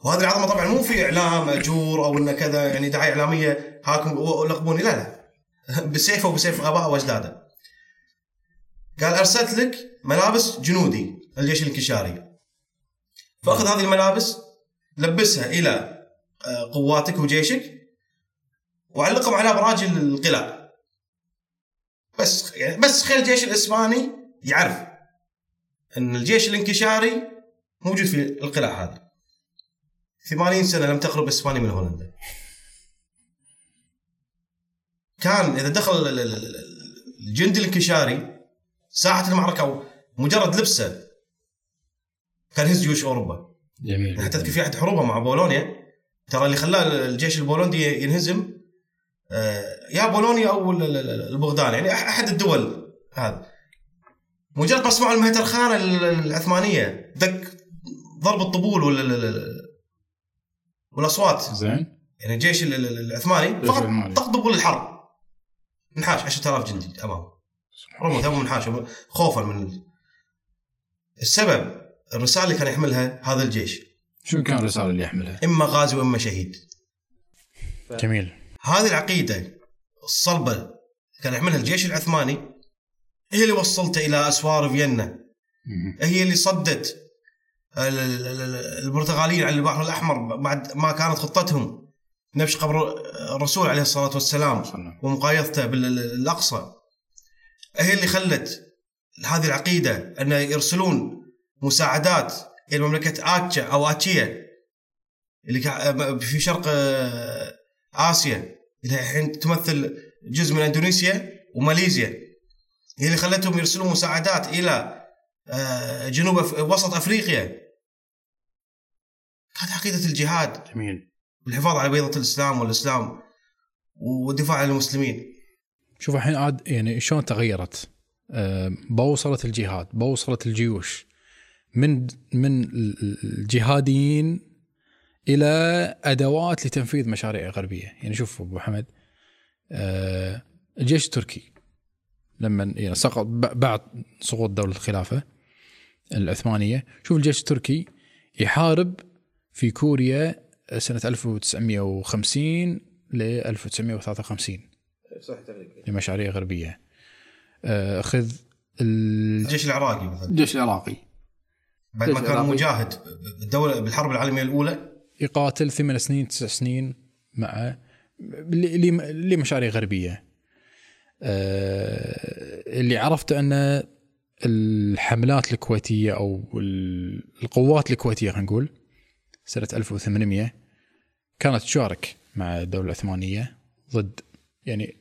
وهذه العظمة طبعا مو في إعلام اجور أو إنه كذا يعني دعاية إعلامية هاكم لقبوني لا لا. <laughs> بسيفه وبسيف ابائه وأجداده. قال أرسلت لك ملابس جنودي الجيش الانكشاري. فأخذ هذه الملابس لبسها إلى آه، قواتك وجيشك وعلقهم على أبراج القلاع بس يعني بس خلي الجيش الإسباني يعرف إن الجيش الانكشاري موجود في القلاع هذه. 80 سنة لم تخرب إسبانيا من هولندا. كان إذا دخل ال- ال- ال- الجندي الانكشاري ساحة المعركة ومجرد لبسه كان يهز جيوش أوروبا. جميل حتى في احد حروبه مع بولونيا ترى اللي خلاه الجيش البولندي ينهزم آه، يا بولونيا أو ال- ال- ال- البغداد يعني أحد الدول هذا مجرد ما سمعوا المهترخانه ال- العثمانية دق ضرب الطبول ال- والاصوات زين. يعني الجيش ال- ال- العثماني فقط العثماني. طق طبول الحرب. نحاش 10000 جندي امامه رموا ثمهم منحاش خوفا من ال- السبب الرسالة اللي كان يحملها هذا الجيش. شو كان الرسالة اللي يحملها؟ إما غازي وإما شهيد. جميل. هذه العقيدة الصلبة كان يحملها الجيش العثماني هي اللي وصلته إلى أسوار فيينا. هي اللي صدت البرتغاليين على البحر الأحمر بعد ما كانت خطتهم نبش قبر الرسول عليه الصلاة والسلام. ومقايضته بالاقصى هي اللي خلت هذه العقيدة أن يرسلون مساعدات إلى مملكة آتشا أو آتشيا اللي في شرق آه، آسيا اللي الحين تمثل جزء من إندونيسيا وماليزيا هي اللي خلتهم يرسلون مساعدات إلى آه، جنوب. وسط أفريقيا كانت عقيدة الجهاد. جميل. والحفاظ على بيضة الإسلام والإسلام والدفاع عن المسلمين. شوف الحين عاد يعني شلون تغيرت؟ آه، بوصلة الجهاد بوصلة الجيوش. من من الجهاديين إلى أدوات لتنفيذ مشاريع غربية. يعني شوف أبو حمد آه، الجيش التركي لما يعني سقط ب- بعد سقوط دولة الخلافة العثمانية. شوف الجيش التركي يحارب في كوريا سنة 1950 ل 1953 صح تقريبا لمشاريع غربية. آه، خذ ال- الجيش العراقي مثلا. الجيش العراقي. بعد ما كان. مجاهد بالدولة بالحرب العالمية الأولى. يقاتل ثمان سنين تسع سنين مع لمشاريع غربية. آه، اللي عرفته أن الحملات الكويتية أو ال- القوات الكويتية خلينا نقول سنة 1800 كانت تشارك مع الدولة العثمانيه ضد يعني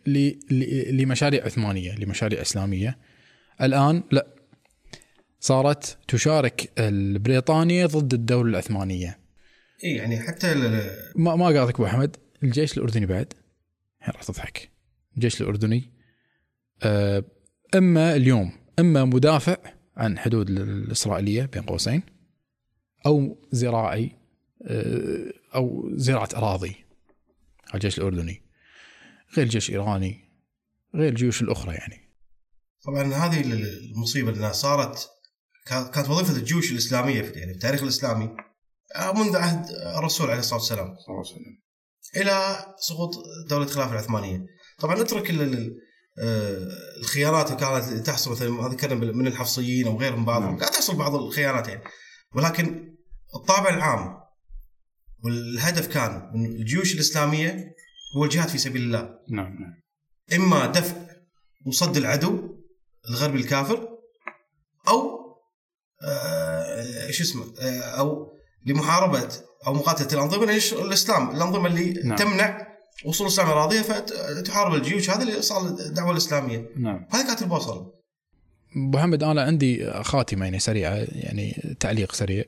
لمشاريع عثمانية لمشاريع إسلامية. الآن لا صارت تشارك البريطانية ضد الدولة العثمانية. اي يعني حتى ما ما قاطعك أبو أحمد الجيش الأردني بعد. الحين راح تضحك. الجيش الأردني آه، أما اليوم أما مدافع عن حدود ال- الإسرائيلية بين قوسين أو زراعي أو زراعة أراضي الجيش الأردني غير الجيش الإيراني غير الجيوش الأخرى يعني. طبعا هذه ال- المصيبة لانها صارت كا- كانت وظيفة الجيوش الإسلامية في يعني في التاريخ الإسلامي آه، منذ عهد الرسول عليه الصلاة والسلام. إلى سقوط دولة الخلافه العثمانية. طبعا ال- آه، الخيانات اللي كانت تحصل مثلا ذكرنا من الحفصيين أو غيرهم بعضهم. نعم. قاعد تحصل بعض الخيانات يعني. ولكن الطابع العام والهدف كان من الجيوش الإسلامية هو الجهاد في سبيل الله. نعم نعم. إما دفع وصد العدو الغربي الكافر أو آه شو اسمه آه أو لمحاربة أو مقاتلة الأنظمة الإسلام. الأنظمة اللي نعم. تمنع وصول الإسلام اراضيها فتحارب الجيوش. هذه لايصال الدعوه الإسلامية. نعم. هذه كانت البوصله أبو محمد أنا عندي خاتمة يعني سريعة يعني تعليق سريع.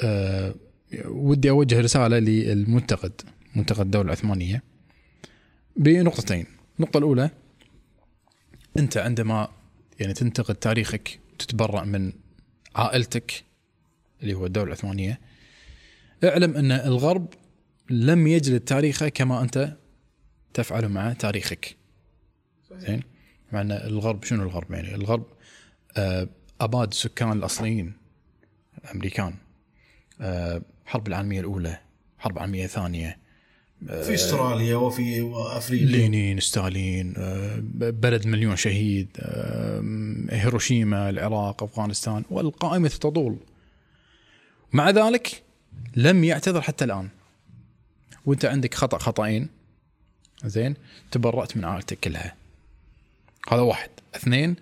أه ودي أوجه رسالة للمنتقد منتقد الدولة العثمانيه بنقطتين. النقطة الأولى أنت عندما يعني تنتقد تاريخك تتبرأ من عائلتك اللي هو الدولة العثمانية اعلم أن الغرب لم يجلد تاريخه كما أنت تفعل مع تاريخك. زين؟ مع أن الغرب شنو الغرب يعني؟ الغرب آه، أباد السكان الأصليين الامريكان آه، الحرب العالمية الأولى الحرب العالميه الثانية في أستراليا وفي أفريقيا. لينين ستالين آه، بلد مليون شهيد آه، هيروشيما العراق أفغانستان والقائمة تطول. مع ذلك لم يعتذر حتى الآن. وأنت عندك خطأ خطأين. زين تبرأت من عائلتك كلها. هذا واحد. اثنين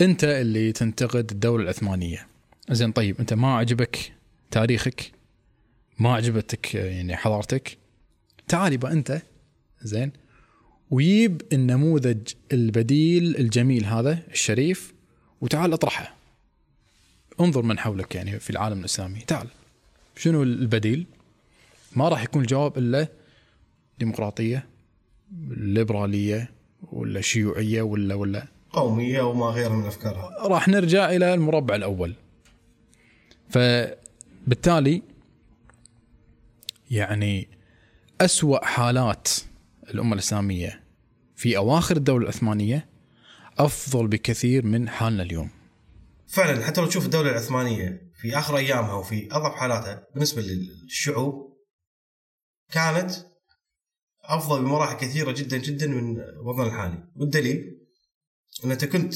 أنت اللي تنتقد الدولة العثمانية. زين طيب أنت ما عجبك تاريخك ما عجبتك يعني حضارتك تعال يبقى أنت زين ويجيب النموذج البديل الجميل هذا الشريف وتعال أطرحه. انظر من حولك يعني في العالم الإسلامي. تعال. شنو البديل؟ ما راح يكون الجواب إلا ديمقراطية ليبرالية ولا شيوعية ولا ولا قومية وما غيرها من أفكارها. راح نرجع إلى المربع الأول. فبالتالي يعني أسوأ حالات الأمة الإسلامية في أواخر الدولة العثمانية أفضل بكثير من حالنا اليوم. فعلا حتى لو تشوف الدولة العثمانية في آخر أيامها وفي أضعف حالاتها بالنسبة للشعوب كانت أفضل بمراحل كثيرة جدا جدا من وضعنا الحالي. والدليل انت كنت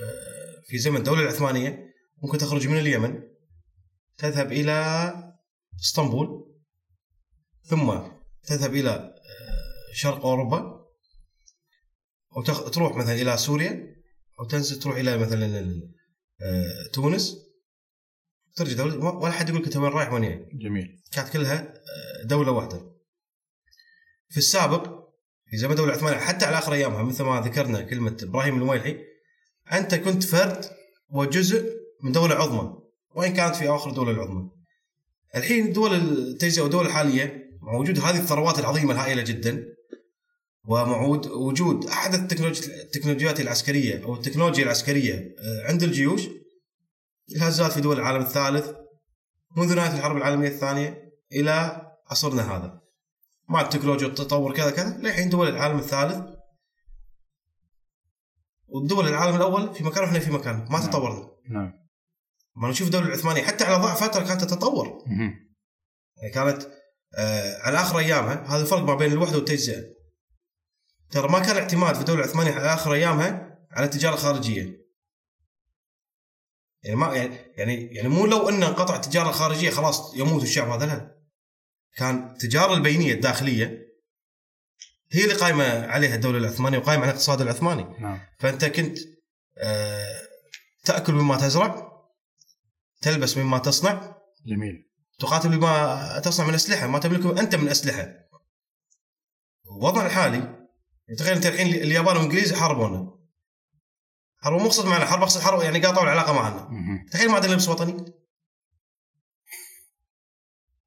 آه، في زمن الدولة العثمانية ممكن تخرج من اليمن تذهب إلى إسطنبول ثم تذهب إلى آه، شرق أوروبا أو تخ- تروح مثلا إلى سوريا أو تنزل تروح إلى مثلا آه، تونس. ترجع دولة ولا حد يقول لك أنت وين رايح وين جاي جميل. كانت كلها آه، دولة واحدة. في السابق في زمن الدولة العثمانيه حتى على آخر أيامها مثل ما ذكرنا كلمة إبراهيم المويلحي أنت كنت فرد وجزء من دولة عظمى. وان كانت في اواخر الدولة العظمى. الحين الدول التجزئه والدول الحالية مع وجود هذه الثروات العظيمة الهائلة جدا ومع وجود أحد التكنولوجيات العسكرية أو التكنولوجيا العسكرية آه، عند الجيوش الهزات في دول العالم الثالث منذ نهاية الحرب العالمية الثانية إلى عصرنا هذا مع التكنولوجيا والتطور كذا كذا للحين دول العالم الثالث والدول العالم الأول في مكان وإحنا في مكان ما نعم. تطورنا نعم ما نشوف الدولة العثمانية حتى على ضعف فترة كانت تتطور. يعني كانت آه على آخر أيامها هذا الفرق ما بين الوحدة والتجزئة. ترى ما كان اعتماد في الدولة العثمانية على آخر أيامها على التجارة الخارجية. يعني ما يعني يعني يعني مو لو ان انقطع التجارة الخارجية خلاص يموت الشعب هذا لا. كان التجارة البينية الداخلية هي اللي قايمة عليها الدولة العثمانية وقايمة على الاقتصاد العثماني. نعم. فأنت كنت آه تأكل مما تزرع تلبس مما تصنع. جميل. تقاتل بما تصنع من أسلحة ما تملكه أنت من أسلحة. وضعنا الحالي تخيل أنت الحين اليابان والانجليز حاربونا. حرب مو اقصد معنا حرب أقصد حرب يعني قاطعوا العلاقة معنا. تخيل ما عندنا لبس وطني.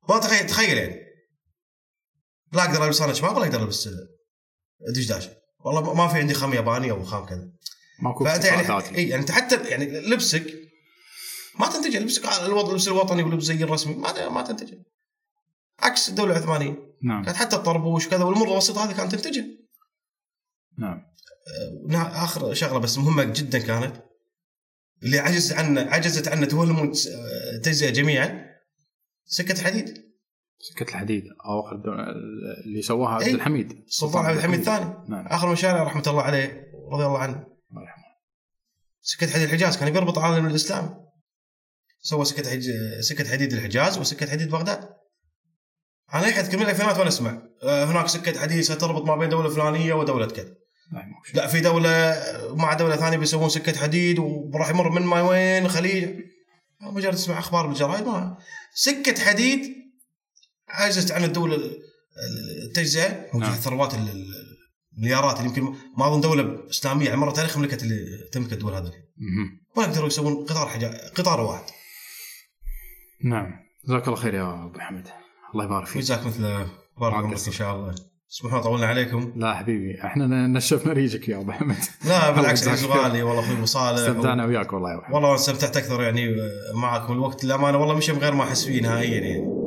والله تخيل تخيل يعني. لا أقدر ألبس أنا شماغ ولا أقدر ألبس دشداش. والله ما في عندي خام ياباني أو خام كذا. ماكو فأنت يعني إي يعني انت حتى يعني لبسك ما تنتج لبسك اللبس الوطني واللبس زي الرسمي ما ما تنتج عكس الدولة العثمانية. نعم. كانت حتى الطربوش وكذا والامور البسيطه هذه كانت تنتجها نعم. آه، آخر شغلة بس مهمة جدا كانت اللي عجز عنه عجزت عنه دول تجزئة جميعا سكة الحديد. سكة الحديد اواخر اللي سواها عبد الحميد. السلطان عبد الحميد الثاني. نعم. آخر مشاريع رحمة الله عليه رضي الله عنه. الله يرحمه. سكة حديد الحجاز كان بيربط العالم الاسلامي سوى سكة حج... سكة حديد الحجاز وسكة حديد بغداد. أنا اذكر من الالفينات وأنا أسمع. آه، هناك سكة حديد ستربط ما بين دولة فلانية ودولة كذا. لا في دولة مع دولة ثانية بيسوون سكة حديد وراح يمر من ما وين خليج. مجرد تسمع أخبار بالجرايد ما. سكة حديد عجزت عن الدولة التجزئة. موجود نعم. ثروات المليارات اللي يمكن ما أظن دولة إسلامية على مر تاريخ ملكت اللي تملك الدول هذه ما يقدروا يسوون قطار حاجة قطار واحد. نعم. جزاك الله خير يا أبو حمد الله يبارك فيك. جزاك مثل بارك الله إن شاء الله. اسمحوا طولنا عليكم. لا حبيبي إحنا نشفنا ريجك يا أبو حمد لا بالعكس عزيز غالي والله أخوي ابو صالح استمتعنا وياك والله يا أبو والله استمتعت أكثر يعني معكم. الوقت للأمانة والله مشى من غير ما أحس فيه نهائيا يعني.